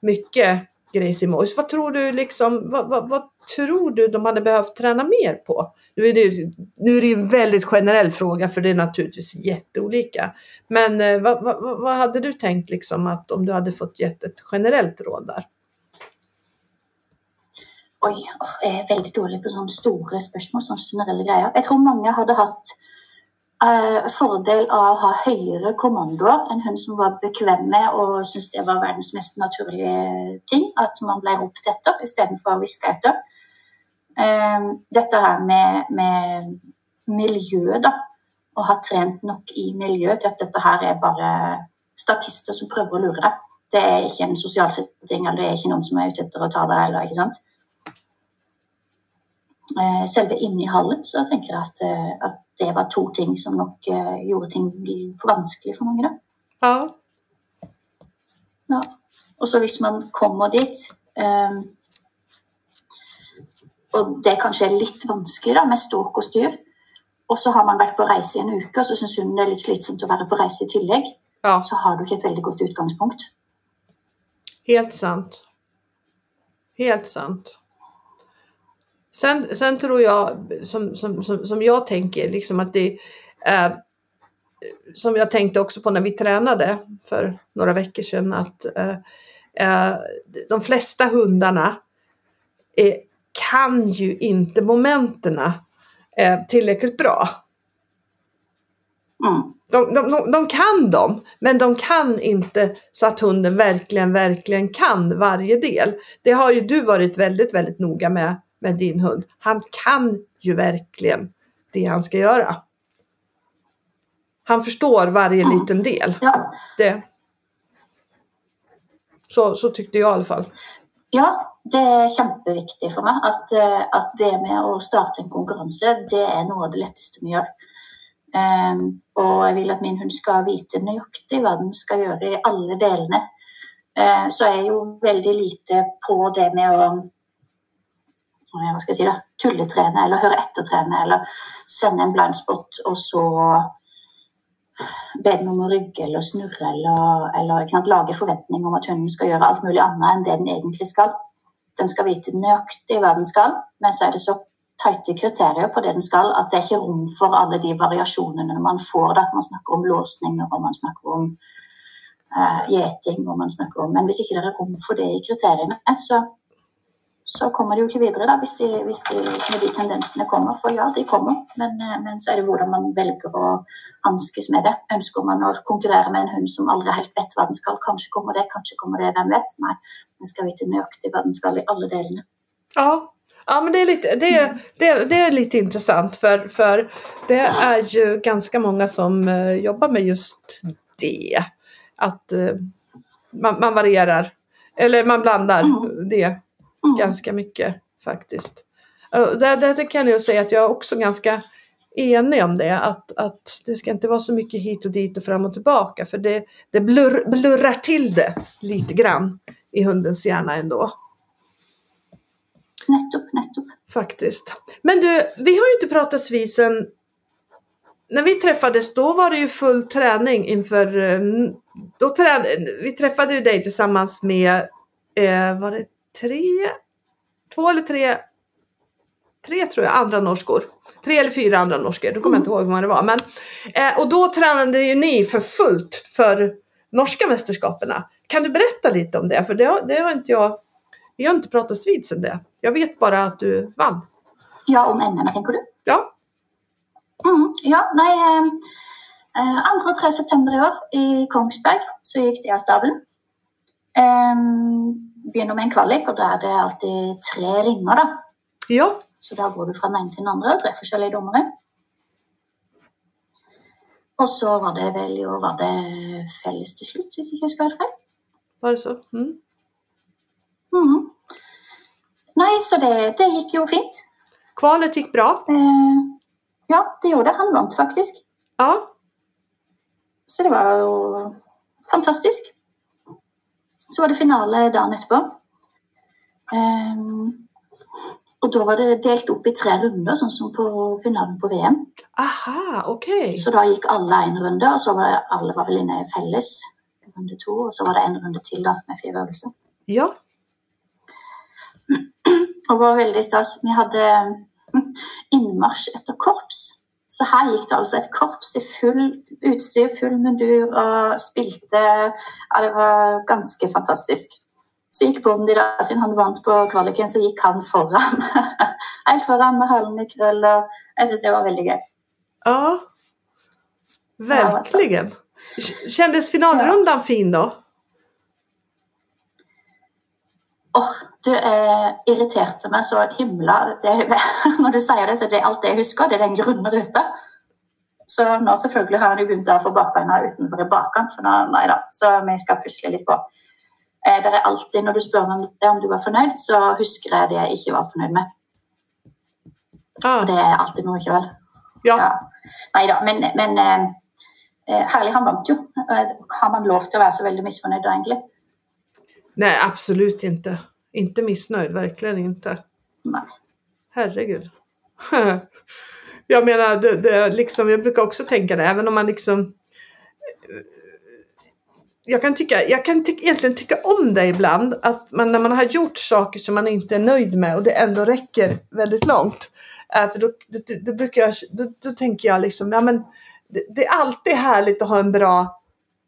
mycket Gracie Vad tror du liksom, vad, vad, vad, tror du de hade behövt träna mer på? Nu är, det, nu är det ju en väldigt generell fråga för det är naturligtvis jätteolika. Men eh, vad, vad, vad hade du tänkt liksom att om du hade fått gett ett generellt råd där? Oj, jag är väldigt dålig på sådana stora spörsmål, sådana generella grejer. Jag tror många hade haft Eh, fordel av å ha høyere kommandoer. En hund som var bekvem med og syntes det var verdens mest naturlige ting. At man ble ropt etter istedenfor å hviske etter. Uh, dette her med, med miljø, da. Å ha trent nok i miljø til at dette her er bare statister som prøver å lure deg. Det er ikke en sosial setting, eller det er ikke noen som er ute etter å ta deg. eller ikke sant? Eh, selve hallen, så tenker jeg at, eh, at, det var to ting som nok eh, gjorde ting for vanskelig for mange. Da. Ja. ja. Og så hvis man kommer dit um, Og det kanskje er litt vanskelig da, med ståk og styr, og så har man vært på reise i en uke, og så syns hun det er litt slitsomt å være på reise i tillegg, ja. så har du ikke et veldig godt utgangspunkt. Helt sant. Helt sant. Sen, sen tror jag, som, som, som, som jag tänker, liksom att det eh, som jag tänkte också på när vi tränade för några veckor sedan att eh, eh de flesta hundarna eh, kan ju inte momenterna eh, tillräckligt bra. Mm. De, de, de, de, kan dem, men de kan inte så att hunden verkligen, verkligen kan varje del. Det har ju du varit väldigt, väldigt noga med med din hund. Han kan ju verkligen det han ska göra. Han förstår varje mm. liten del. Ja. Det. Så, så tyckte jag i alla fall. Ja, det är jätteviktigt för mig att, eh, att det med att starta en konkurrens, det är något av det lättaste vi gör. Um, och jag vill att min hund ska veta nöjaktigt vad den ska göra i alla delarna. Uh, så är jag ju väldigt lite på det med att hva skal jeg si det, tulletrene eller høre etter-trene eller sende en blindspot og så be den om å rygge eller snurre eller, eller sant, lage forventning om at hunden skal gjøre alt mulig annet enn det den egentlig skal. Den skal vite nøyaktig hva den skal, men så er det så tighte kriterier på det den skal, at det er ikke rom for alle de variasjonene man får. Da. Man snakker om låsninger og man snakker om eh, uh, gjeting. og man snakker om, Men hvis ikke det er rom for det i kriteriene, så så kommer de jo ikke videre da, hvis de, hvis de, når de tendensene kommer. For ja, de kommer, men, eh, men, så er det hvordan man velger å hanskes med det. Ønsker man å konkurrere med en hund som aldri helt vet hva den skal? Kanskje kommer det, kanskje kommer det, hvem vet? Nei, den skal vite nøyaktig hva den skal i alle delene. Ja, Ja, men det är lite, det, det, det är lite intressant för, för det är ju ganska många som uh, jobbar med just det. Att uh, man, man, varierar, eller man blandar mm. det Mm. Ganska mycket faktiskt. Där, där kan jag säga att jag är också ganska enig om det. Att, att det ska inte vara så mycket hit och dit och fram och tillbaka. För det, det blurr, blurrar till det lite grann i hundens hjärna ändå. Nettopp, nettopp. Faktiskt. Men du, vi har ju inte pratats vid sen när vi träffades då var det ju full träning inför, eh, då trä, vi träffade ju dig tillsammans med, eh, var det tre, två eller tre tre tror jag, andra norskor. Tre eller fyra andra norskor, då kommer jag inte ihåg hur många det var. Men, eh, och då tränade ju ni för fullt för norska mästerskaperna. Kan du berätta lite om det? För det, har- det har inte jag, vi har inte pratat vid sedan det. Jag vet bara att du vann. Ja, om NM, tenker du? Ja, Mhm, ja, nei eh, eh, 2. og 3. september i år i Kongsberg så gikk det av stabelen. Eh, begynner med en kvalik, og da er det alltid tre ringer, da. ja, Så da går du fra den ene til den andre, tre forskjellige dommere. Og så var det vel i år var det felles til slutt, hvis ikke jeg husker helt feil. var det så? Mm. Mhm. Nei, så det, det gikk jo fint. Kvalet gick bra. Eh, ja, det gjorde det. Han vant faktisk. Ja, Så det var jo fantastisk. Så var det finale dagen etterpå. Ehm, og da var det delt opp i tre runder, sånn som på finalen på VM. aha, okej. Så da gikk alle en runde, og så var det, alle var vel inne i felles runde to. Og så var det en runde til da, med fire øvelser. Ja, det var veldig stas. Vi hadde hm, innmarsj etter korps. Så her gikk det altså et korps i full utstyr, full mundur og spilte Ja, det var ganske fantastisk. Så gikk Bondi da, siden han vant på kvaliken, så gikk han foran. Helt foran med halen i krøll. Og jeg syns det var veldig gøy. ja. Verkligen. Kändes finalrundan fin då? Åh, du eh, irriterte meg så himla det, Når du sier det, så er det alt det jeg husker. Det er den grunne ruta. Så nå selvfølgelig har jo begynt å få bakbeina utenfor i bakkant. For nå, nei da, så vi skal pusle litt på. Eh, det er alltid, Når du spør meg om du var fornøyd, så husker jeg det jeg ikke var fornøyd med. Ja. For det er alltid noe, ikke vel? ja. Ja. Nei da, men, men eh, eh, herlig, han vant jo. Eh, Har man lov til å være så veldig misfornøyd da, egentlig? Nej, absolut inte. Inte missnöjd, verkligen inte. Nei. Herregud. Jag menar, det, det, liksom, jag brukar också tänka det, även om man liksom... Jag kan, tycka, jag kan ty, egentligen tycka om det ibland, att man, när man har gjort saker som man inte är nöjd med och det ändå räcker väldigt långt. Äh, för då, då, då, då brukar jag, då, då tänker jag liksom, ja men det, det är alltid härligt att ha en bra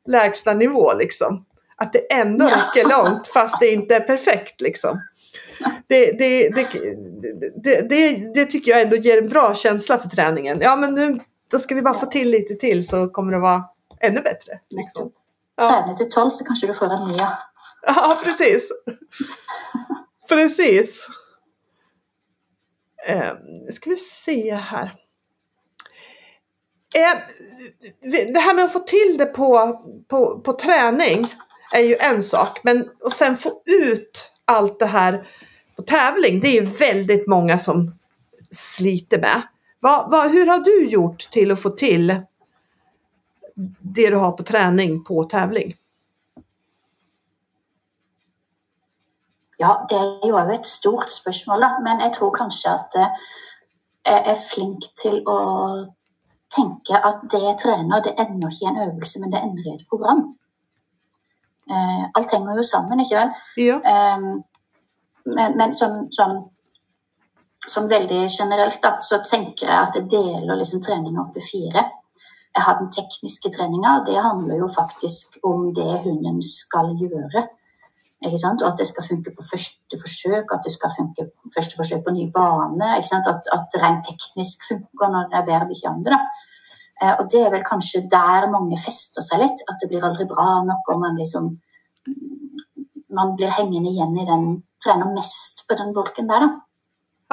lägsta nivå liksom. Att det ändå Ja. räcker långt fast det inte är perfekt liksom. Det, det, det, det, tycker jag ändå ger en bra känsla för träningen. Ja men nu då ska vi bara få till lite till så kommer det vara ännu bättre. Liksom. Ja. Trene til tolv, så kanskje du får en ny. ja. ja, precis. Precis. Eh, nu ska vi se här. Eh, det här med att få till det på, på, på träning är ju en sak. Men och sen få ut allt det här på tävling. Det är ju väldigt många som sliter med. Va, va, hur har du gjort till att få till det du har på träning på tävling? Ja, det är ju ett stort spörsmål. Men jag tror kanske att eh, jag är flink till att tänka att det jag tränar, det är ikke i en övning, men det ender i et program. Eh, alt henger jo sammen, ikke vel? Ja. Eh, men men som, som, som veldig generelt, da, så tenker jeg at jeg deler liksom treninga opp i fire. Jeg har den tekniske treninga, og det handler jo faktisk om det hunden skal gjøre. Ikke sant? Og at det skal funke på første forsøk, at det skal funke på første forsøk på ny bane. Ikke sant? At, at det rent teknisk funker når det er bedre bikkjeande. Eh, og det er vel kanskje der mange fester seg litt. At det blir aldri bra nok, og man liksom Man blir hengende igjen i den Trener mest på den bolken der, da.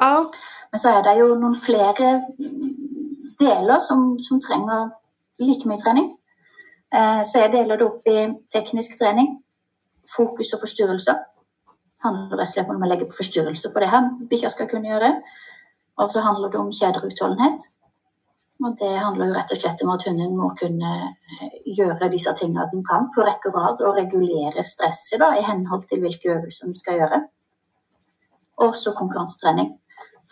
Ja. Men så er det jo noen flere deler som, som trenger like mye trening. Eh, så jeg deler det opp i teknisk trening, fokus handler rett og slett om å legge på forstyrrelser på det her bikkja skal kunne gjøre. Og så handler det om kjederutholdenhet. Og det handler jo rett og slett om at hunden må kunne eh, gjøre disse tingene den kan på rekke og rad, og regulere stresset da, i henhold til hvilke øvelser den skal gjøre. Og så konkurransetrening.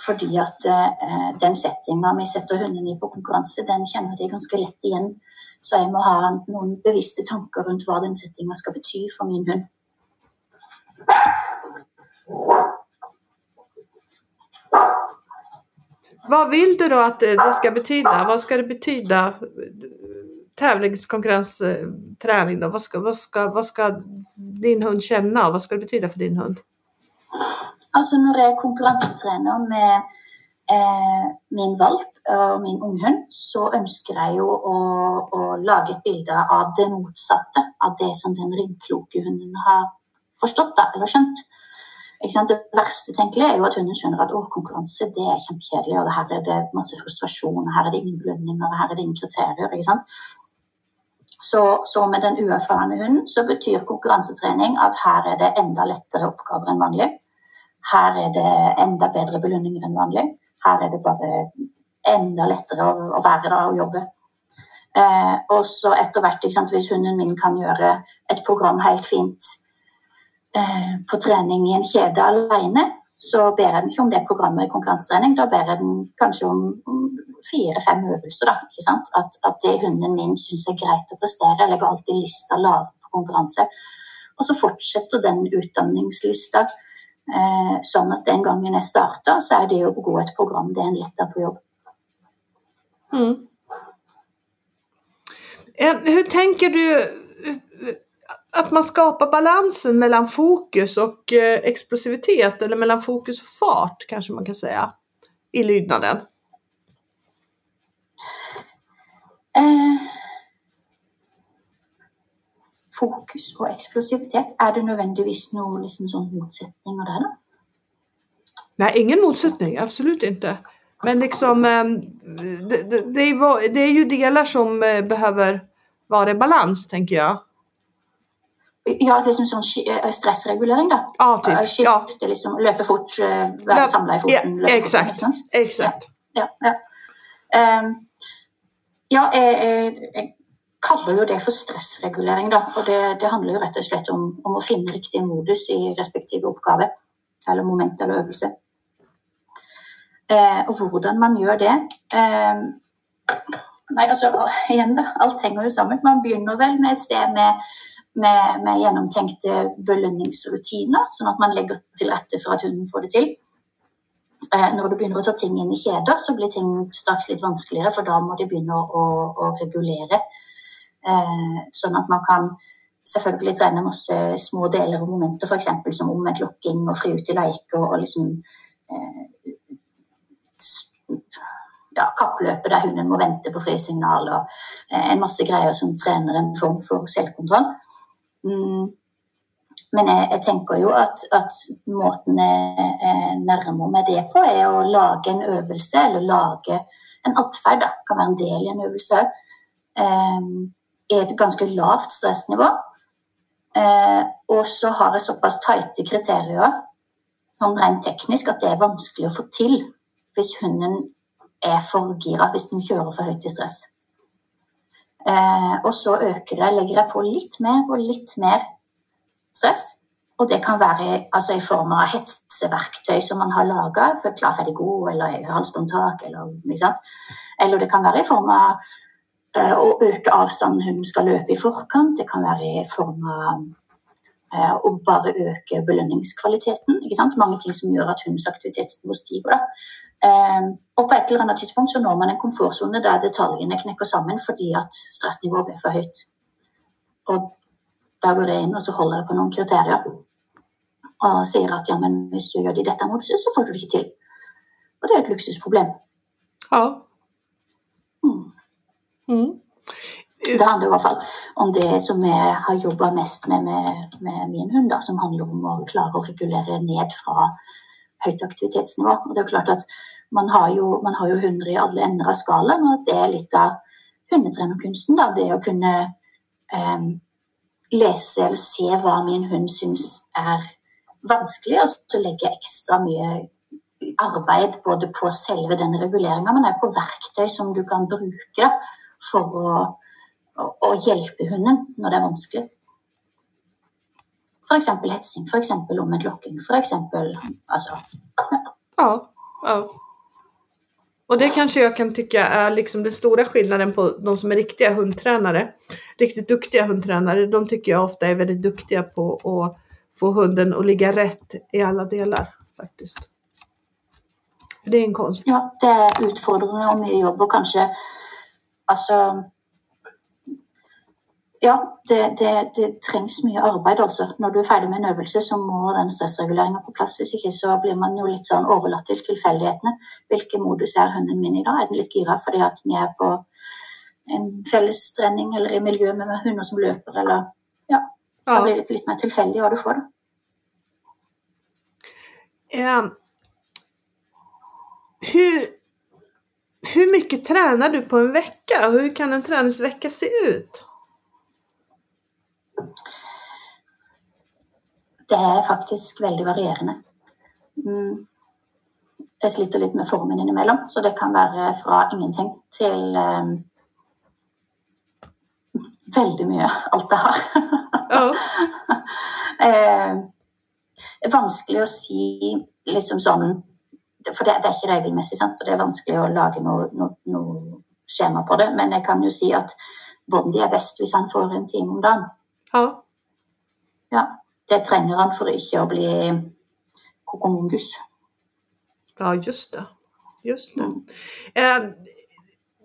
Fordi at eh, den settinga vi setter hundene i på konkurranse, den kjenner de ganske lett igjen. Så jeg må ha noen bevisste tanker rundt hva den settinga skal bety for min hund. Vad vill du då att eh, det ska betyda? Vad ska det betyda? Tävlingskonkurrensträning eh, då? Vad ska, vad, ska, vad ska din hund känna och vad ska det betyda för din hund? Alltså när jag konkurrenstränar med eh, min valp och min unghund, så önskar jag ju att, att laga ett bild av det motsatta, av det som den ringkloka hunden har förstått eller skjønt. Det verste tenkelige er jo at hunden skjønner at å, konkurranse det er kjempekjedelig, og her er det masse frustrasjon, her er det ingen belønninger, her er det ingen kriterier. ikke sant? Så, så, med den uerfarne hunden så betyr konkurransetrening at her er det enda lettere oppgaver enn vanlig. Her er det enda bedre belønninger enn vanlig. Her er det bare enda lettere å, å være der og jobbe. Eh, og så etter hvert, hvis hunden min kan gjøre et program helt fint Eh, på trening i en kjede alene, så ber jeg den ikke om det programmet i konkurransetrening. Da ber jeg den kanskje om, om fire-fem øvelser. Da, ikke sant? At, at, det hunden min syns er greit å prestere. Jeg legger alltid lista lavere på konkurranse. Og så fortsetter den utdanningslista Eh, sånn at den gangen jeg starter, så er det å gå et program det er en letter på jobb. Mm. Eh, hur tänker du att man skapar balansen mellan fokus och eh, explosivitet eller mellan fokus och fart kanske man kan säga i lydnaden? Eh, fokus og eksplosivitet, er det nødvendigvis noen liksom, sånn motsetninger der, da? Nej, ingen motsättning, absolut inte. Men liksom, ehm, det, det, det, är, det är ju delar som eh, behöver vara i balans, tänker jag. Ja, liksom sånn stressregulering, da. Ja, typ. Skifte, ja. liksom, løpe fort, være samla i foten. Ja, exakt. Fort, exakt. Ja, ja, ja. Um, ja jeg, jeg, kaller jo det for stressregulering. Da. Og det, det, handler jo rett og slett om, om, å finne riktig modus i respektive oppgave. Eller moment eller øvelse. Eh, og hvordan man gjør det eh, Nei, altså igjen, da. Alt henger jo sammen. Man begynner vel med et sted med, med, med gjennomtenkte belønningsrutiner, sånn at man legger til rette for at hunden får det til. Eh, når du begynner å ta ting inn i kjeder, så blir ting straks litt vanskeligere, for da må de begynne å, å regulere Eh, sånn at man kan selvfølgelig trene masse små deler og momenter, f.eks. som omvendt locking og fri ut i lek og, og liksom eh, ja, kappløpet der hunden må vente på frisignal og eh, en masse greier som trener en form for selvkontroll. Mm. Men jeg, jeg, tenker jo at, at måten jeg eh, nærmer meg det på, er å lage en øvelse, eller lage en atferd. Kan være en del i en øvelse òg. Um, ehm, et ganske lavt stressnivå. Eh, og så har jeg såpass tighte kriterier sånn rent teknisk at det er vanskelig å få til hvis hunden er for gira, hvis den kjører for høyt i stress. Eh, og så øker det. legger jeg på litt mer og litt mer stress. Og det kan være altså, i form av hetseverktøy som man har laga for klar, ferdig, god, eller halsbåndtak, eller, liksom. eller det kan være i form av Eh, å øke avstanden hun skal løpe i forkant. Det kan være i form av eh, å bare øke belønningskvaliteten. Mange ting som gjør at hundens aktivitetsnivå stiger. Da og på et eller annet tidspunkt så når man en komfortsone der detaljene knekker sammen fordi at stressnivået blir for høyt. Og da går jeg inn og så holder jeg på noen kriterier og sier at ja, men hvis du gjør det i dette moduset, så får du det ikke til. Og det er et luksusproblem. Ja. Mm. Det handler i hvert fall om det som jeg har jobba mest med, med med, min hund, da, som handler om å klare å regulere ned fra høyt aktivitetsnivå. Og det er klart at man har jo, man har jo hunder i alle ender av skalaen, og det er litt av hundetrenerkunsten. Da, det å kunne eh, lese eller se hva min hund syns er vanskelig, og så legge ekstra mye arbeid både på selve den reguleringa, men også på verktøy som du kan bruke. da, for å, å, å hjelpe hunden når det er vanskelig. F.eks. hetsing, f.eks. omvendt lokking, f.eks. Alltså, ja. ja. ja. Och det kanske jag kan tycka är liksom den stora skillnaden på de som är riktiga hundtränare. Riktigt duktiga hundtränare, de tycker jag ofta är väldigt duktiga på att få hunden att ligga rätt i alla delar faktiskt. För det är en konst. Ja, det är utfordrande och mycket jobb och kanske alltså ja, det, det, det trengs mye arbeid. altså. Når du er ferdig med en øvelse, så må den stressreguleringa på plass. Hvis ikke så blir man jo litt sånn overlatt til tilfeldighetene. Hvilken modus er hunden min i dag? Er den litt gira fordi at vi er på en fellestrening eller i miljø med hunder som løper, eller Ja. Da blir det litt mer tilfeldig hva du får, da. Eh, hur, hur mycket tränar du på en vecka hur kan en träningsvecka se ut? Det er faktisk veldig varierende. Mm. Jeg sliter litt med formen innimellom, så det kan være fra ingenting til eh, veldig mye. Alt jeg har. Ja. eh, det vanskelig å si liksom sånn For det, det er ikke regelmessig, sant? så det er vanskelig å lage noe, skjema på det. Men jeg kan jo si at Bondi er best hvis han får en time om dagen. Ja. Ja, det trenger han for ikke å bli kokongus. Ja, just det. Just det. Eh,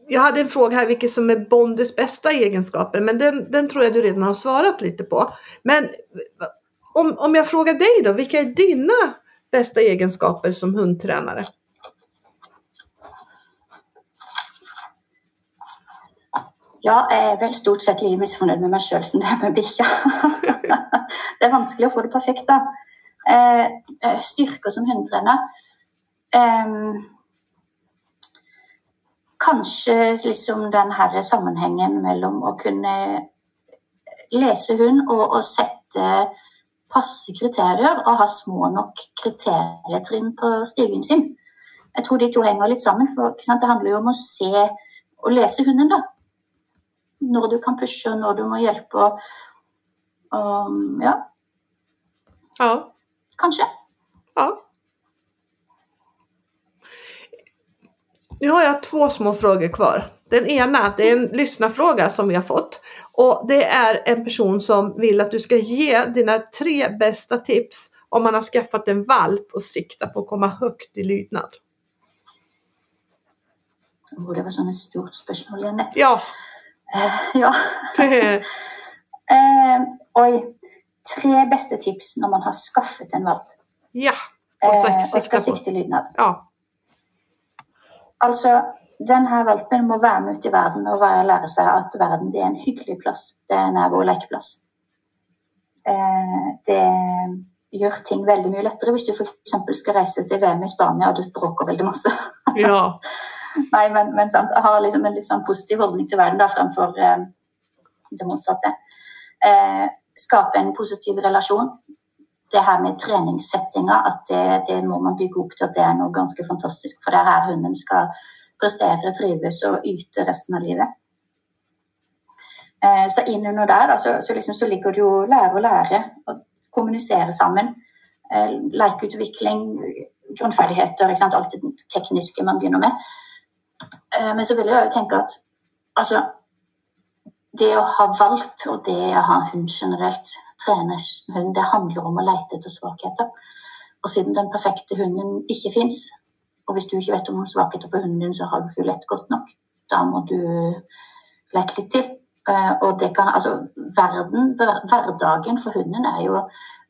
jag hade en fråga här, vilket som är Bondys bästa egenskaper, men den, den tror jag du redan har svarat lite på. Men om, om jag frågar dig då, vilka är dina bästa egenskaper som hundtränare? Ja, jeg er vel stort sett like misfornøyd med meg sjøl som det er med bikkja. det er vanskelig å få det perfekt, da. Eh, eh, styrker som hundetrener eh, Kanskje liksom den her sammenhengen mellom å kunne lese hund og, og sette passe kriterier og ha små nok kriterietrinn på stigen sin. Jeg tror de to henger litt sammen. for? Det handler jo om å se og lese hunden. da når du kan pushe, og når du må hjelpe. Og, og ja, Ja, kanskje. ja. Nu har jag två små frågor kvar. Den ena, det är en lyssnarfråga som vi har fått. Och det är en person som vill att du ska ge dina tre bästa tips om man har skaffat en valp och siktar på att komma högt i lydnad. Oh, det var sånn et stort spørsmål, Lene. Ja, ja. det, Eh, oi. Tre beste tips når man har skaffet en valp ja. Och eh, så og sikta lydnad. Ja, Altså, denne valpen må være med ut i verden og være, lære seg at verden det er en hyggelig plass. Den er vår lekeplass. Eh, det gjør ting veldig mye lettere hvis du f.eks. skal reise til VM i Spania og du bråker veldig masse. ja, Nei, men, men sant, jeg har liksom en litt sånn positiv holdning til verden da, fremfor eh, det motsatte. Eh, skape en positiv relasjon. Det her med treningssettinga, at det, det må man bygge opp til at det er noe ganske fantastisk. For det er her hunden skal prestere, trives og yte resten av livet. Eh, så innunder der da, så, så, liksom, så ligger det jo lære å lære, å kommunisere sammen. Eh, lekeutvikling, grunnferdigheter, ikke sant? Liksom alt det tekniske man begynner med. Eh, men så vil jeg tänka tenke at altså, det å ha valp og det å ha hund generelt, trene hund, det handler om å lete etter svakheter. Og siden den perfekte hunden ikke fins, og hvis du ikke vet om noen svakheter på hunden din, så har du ikke lett godt nok. Da må du leka litt til. Eh, och Og det kan, altså, verden, hverdagen for hunden er jo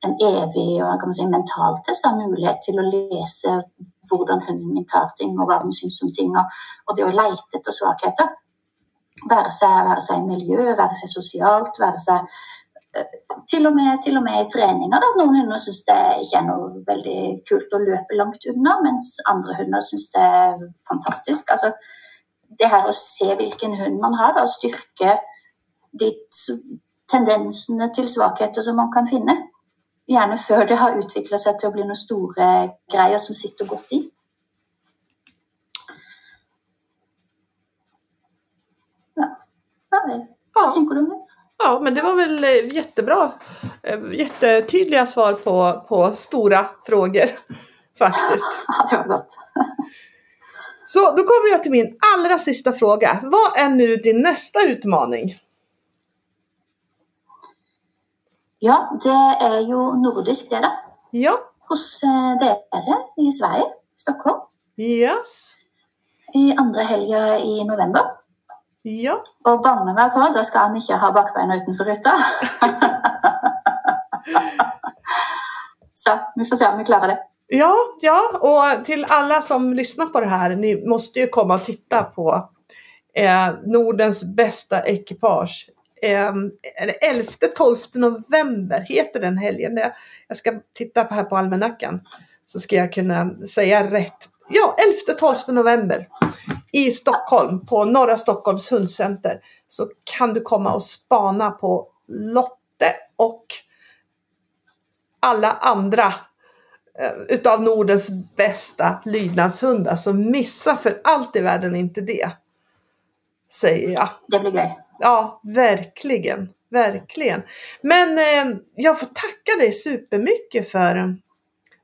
en evig og kan man si, mentaltest av mulighet til å lese hvordan hunden min tar ting, og hva den syns om ting. Og, og det å leite etter svakheter. Være seg, være seg i miljø, være seg sosialt, være seg eh, til og, med, til og med i treninger. Da. Noen hunder syns det ikke er noe veldig kult å løpe langt unna, mens andre hunder syns det er fantastisk. Altså, det her å se hvilken hund man har, da, og styrke de s- tendensene til svakheter som man kan finne. Gjerne før det har utvikla seg til å bli noen store greier som sitter godt i. Ja. Ja, tenker du om det? ja, men det var väl eh, jättebra. Eh, Jättetydliga svar på, på stora frågor faktiskt. Ja, det var godt. Så då kommer jag till min allra sista fråga. Vad är nu din nästa utmaning? Ja, det er jo nordisk, det, da. Ja, Hos eh, dere i Sverige, Stockholm. Yes. i andre helga i november. Ja. Og banne meg på, da skal han ikke ha bakbeina utenfor ruta. Så vi får se om vi klarar det. Ja, ja, och till alla som lyssnar på det här, ni måste ju komma och titta på eh, Nordens bästa ekipage. Eh, 11-12 november heter den helgen. Jag ska titta på här på almanackan så ska jag kunna säga rätt. Ja, 11-12 november i Stockholm på Norra Stockholms hundcenter så kan du komma och spana på Lotte och alla andra eh, utav Nordens bästa lydnadshundar. Så missa för allt i världen inte det. Säger jag. Det blir grej. Ja, verkligen. Verkligen. Men eh, jag får tacka dig supermycket för eh,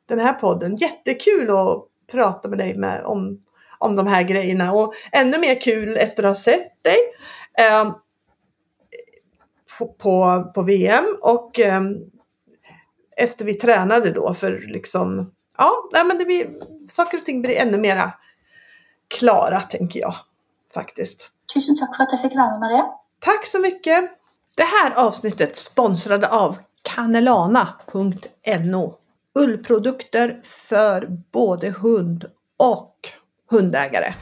den här podden. Jättekul att prata med dig med, om, om de här grejerna. Och ännu mer kul efter att ha sett dig eh, på, på, på VM. Och eh, efter vi tränade då för liksom, ja, nej, men det blir, saker och ting blir ännu mera klara tänker jag faktiskt. Tusen tack för att jag fick vara med, Maria. Tack så mycket! Det här avsnittet sponsrade av Canelana.no Ullprodukter för både hund och hundägare.